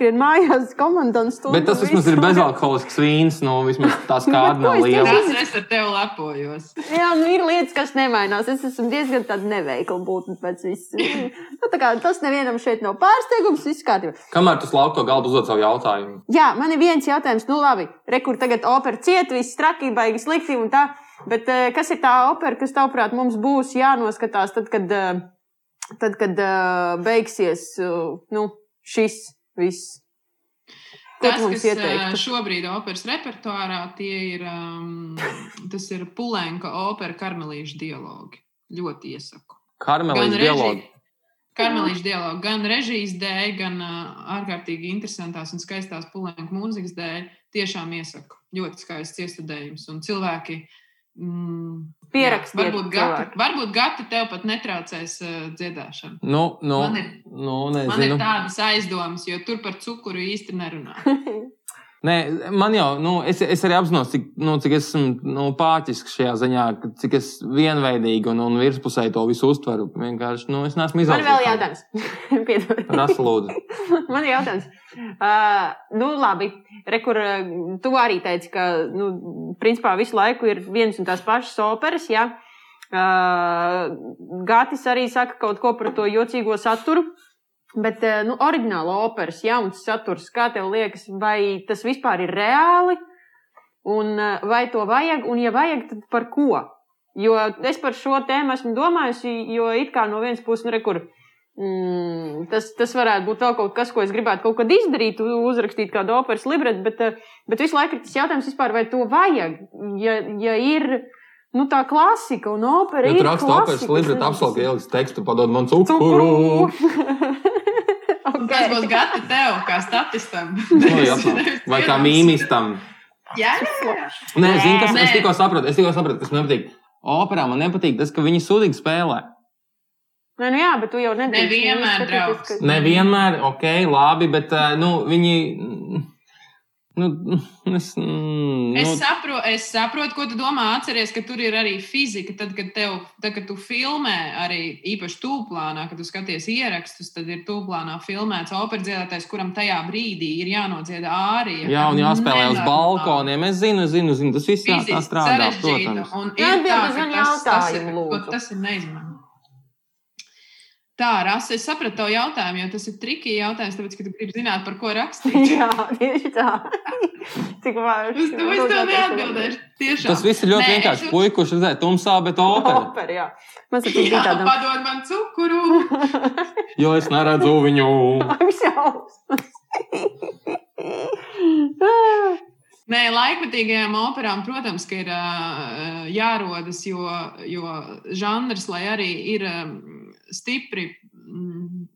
jāskrien mājās komandām stundu. Bet tas vismaz ir bezalkoholisks vīns, nu, vismaz tās Nu, kāda nav liela. es ar tevi lepojos. Jā, nu, ir lietas, kas nemainās. Es esmu diezgan tāda neveikla būtne pēc viss. Nu, tā kā tas nevienam šeit nav pārsteigums. Viss kārtībā. Kamēr tu slauki to galdu uzdod savu jautājumu? Jā, man ir viens jautājums. Nu, labi, rekur tagad opera ciet, viss traki, baigi slikti un tā. Bet eh, kas ir tā opera, kas tavuprāt mums būs jānoskatās tad, kad, eh, tad, kad eh, beigsies nu, šis viss? Ko Tas, kas ieteiktu? šobrīd operas repertuārā, tie ir, um, tas ir Pulenka opera karmelīšu dialogi. Ļoti iesaku. Karmelīs dialogu. Karmelīšu dialogu gan režijas dēļ, gan uh, ārkārtīgi interesantās un skaistās Pulenka mūzikas dēļ. Tiešām iesaku. Ļoti skaists iestudējums. Un cilvēki mm, Pierakstiet varbūt cilvēki. varbūt gati tev pat netraucēs uh, dziedāšanu. Nu, nu, Man ir- nu, Man ir nezinu. tādas aizdomas, jo tur par cukuru īsti nerunā. Nē, man jau, nu, es, es arī apzinos, cik, nu, cik esmu nu, pāķisks šajā ziņā, cik es vienveidīgi un, un virspusēji to visu uztveru. Vienkārši, nu, es neesmu Man izaudzis. vēl jautājums. Piedod. Rasa lūdzu. Man ir jautājums. Uh, nu, labi. Rekur, uh, tu arī teici, ka, nu, principā visu laiku ir viens un tās pašas operas, jā. Uh, Gatis arī saka kaut ko par to jocīgo saturu. Bet, uh, nu, oriģināla operas, jauns saturs, kā tev liekas, vai tas vispār ir reāli? Un uh, vai to vajag, un ja vajag, tad par ko? Jo es par šo tēmu esmu domājusi, jo it kā no vienas puses, nu, rekur, Mm, tas, tas varētu būt vēl kaut kas, ko es gribētu kaut kad izdarīt, uzrakstīt kādu operas libretu, bet, eh, bet visu laiku ir tas jautājums, vispār, vai to vajag. Ja, ja ir nu, tā klasika un opera, Ja ir tu raksti operas libretu, apsolki ieliks tekstu, padod man cukuru. Tas okay. būs gati tev, kā statistam. Nu, jā, Vai kā mīmistam. Jā, jā, jā. Nē, zini, kas Nē. es tikko sapratu, es tikko sapratu, kas man nepatīk. Operā man nepatīk tas, ka viņi sūdīgi spēlē. Nē, nu jā, bet tu jau nedrīkst. Nevienmēr, skatīties, draugs. Nevienmēr, ok, labi, bet uh, nu, viņi. Nu, es, mm, Es, nu, sapro, es saprotu, ko tu domā. Atceries, ka tur ir arī fizika. Tad, kad, tev, tad, kad tu filmē, arī īpaši tūplānā, kad tu skaties ierakstus, tad ir tūplānā filmēts operas dziedātājs, kuram tajā brīdī ir jānodzied ārija. jā, un jāspēlē uz balkoniem. Es zinu, zinu, zinu tas viss jā, tā strādā, protams. Un Jā, ir tā, tas, tas, ir, tas ir neizmantojams. Tā, Rasa, es sapratu tavu jautājumu, jo tas ir triki jautājums, tāpēc, ka tu gribi zināt, par ko rakstīt. Jā, tieši tā. Cik vārds. Uz to es tev neatbildēšu. Tiešām. Tas viss ir ļoti Nē, vienkārši. es- Puika, kurš redzēja tumsā, bet opera. Opera, jā. Man bija Jā, tādam. padod man cukuru. Jo es neredzu viņu. Ak, šausmas. Nē, laikmatīgajām operām, protams, ka ir uh, jārodas, jo, jo žanrs, lai arī ir um, stipri, mm,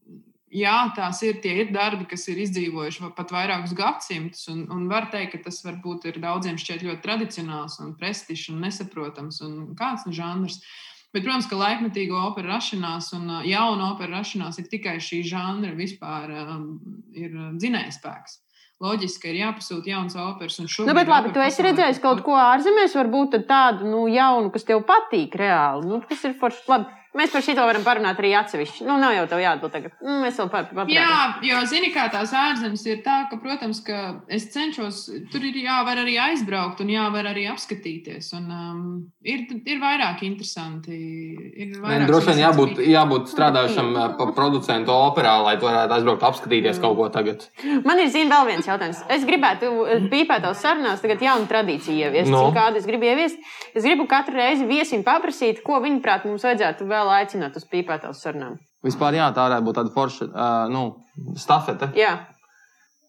jā, tās ir tie ir darbi, kas ir izdzīvojuši pat vairākus gadsimtus. Un, un var teikt, ka tas varbūt ir daudziem šķiet ļoti tradicionāls un prestižs un nesaprotams un kāds nu žanrs. Bet, protams, ka laikmatīgo operu rašanās un jaunu operu rašanās ir tikai šī žanra vispār um, ir dzinējspēks. Loģiski, ir jāpasūta jauns operas. un Nu, bet labi, tu esi redzējis kaut ko ārzemēs, varbūt tādu nu, jaunu, kas tev patīk reāli. Nu, tas ir forši. Labi, mēs par šito varam parunāt arī atsevišķi. Nu, nav jau tev jāatbild tagad. Nu, mēs vēl par par Jā, jo zini, kā tās ārzemes ir tā, ka, protams, ka es cenšos, tur ir jāvar arī aizbraukt un jāvar arī apskatīties. Un, um, ir, ir vairāk interesanti. Ir vairāk Droši vien jābūt, jābūt strādājušam pa producentu operā, lai tu varētu aizbraukt apskatīties kaut ko tagad. Man ir zina vēl viens jautājums. Es gribētu eh, pīpētos sarunās tagad jaunu tradīciju ieviest. No. No. Kādu es gribu ieviest? Es gribu katru reizi viesim paprasīt, ko viņi prāt mums vajadzētu vēl aicināt uz pīpētos sarunām. Vispār jā, tā varētu būt tāda forša uh, nu, stafete. Jā.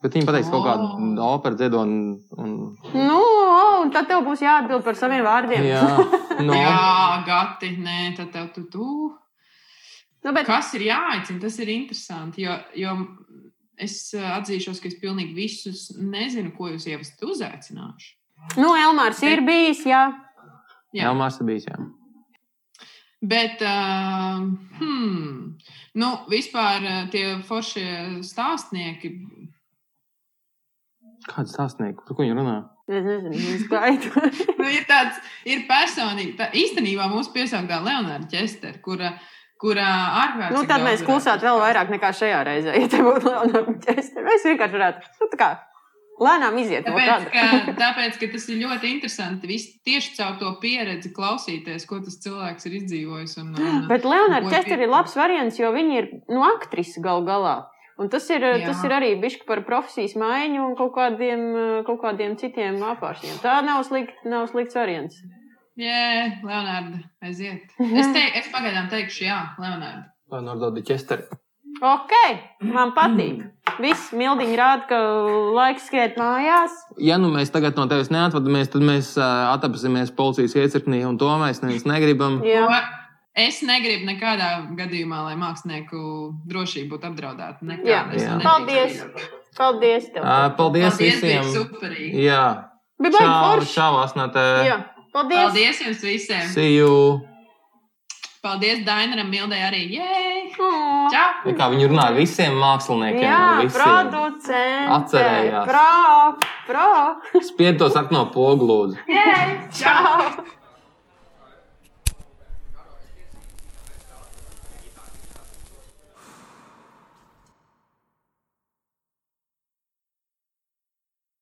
Bet viņi pateiks kaut Oh. kādu operu dziedonu. Un... Nu, o, un tad tev būs jāatbild par saviem vārdiem. Jā, no. Jā, gati, nē, tad tev tu, tu. Nu, bet, Kas ir jāaicina? Tas ir interesanti. Jo, jo es atzīšos, ka es pilnīgi visus nezinu, ko jūs jau esat uzaicinājuši. nu, Elmārs ir bijis, jā. Jā. Jā, Mārcis bijis. Jā. Bet, uh, hmm, nu, vispār uh, tie foršie stāstnieki, Kāds stāstnieks, par ko viņi runā? Es nezinu, viņa skaitu. nu, ir tāds, ir personīgi, tā īstenībā mūsu piesauktā Leonarda Čester, kura, kura ārkārtīgi. nu, tad mēs klusētu vēl vairāk nekā šajā reizē. Ja te būtu Leonards Česters, mēs vienkārši varētu, nu, tā kā lēnām iziet no Tāpēc tāda. ka, tāpēc, ka tas ir ļoti interesanti. Vis, tieši caur to pieredzi klausīties, ko tas cilvēks ir izdzīvojis. Un, un, Bet Leonards ko Česters ir labs variants, jo viņi ir nu, aktrise gal galā. Un tas ir, Jā. tas ir arī bišķi par profesijas maiņu un kaut kādiem, kaut kādiem citiem apāršņiem. Tā nav slikta, nav slikts variants. Jā, Leonarda, aiziet. Es, te, es pagaidām teikšu, jā, Leonarda. Vai Nordādi Česteri? Ok, man patīk. Viss mildiņi rāda, ka laiks skriet mājās. Ja nu mēs tagad no tevis neatvadamies, tad mēs uh, atapsimies policijas iecirknī, un to mēs neviens negribam. Jā. Es negribu nekādā gadījumā, lai mākslinieku drošība būtu apdraudēta. Jā. Jā. to Paldies. Paldies tev. Uh, paldies, Paldies, visiem! superīgi. Jā, Bija baigi čau, čau, Asnatē! Jā. Paldies. Paldies jums visiem! See you! Paldies Dainaram, Mildai arī! Oh. Ja kā viņi runā ar visiem māksliniekiem, Jā, ar visiem. producents. Atcerējās. Pro, pro. Spied to sarkano pogu, lūdzu. Jē! Čau! Čau.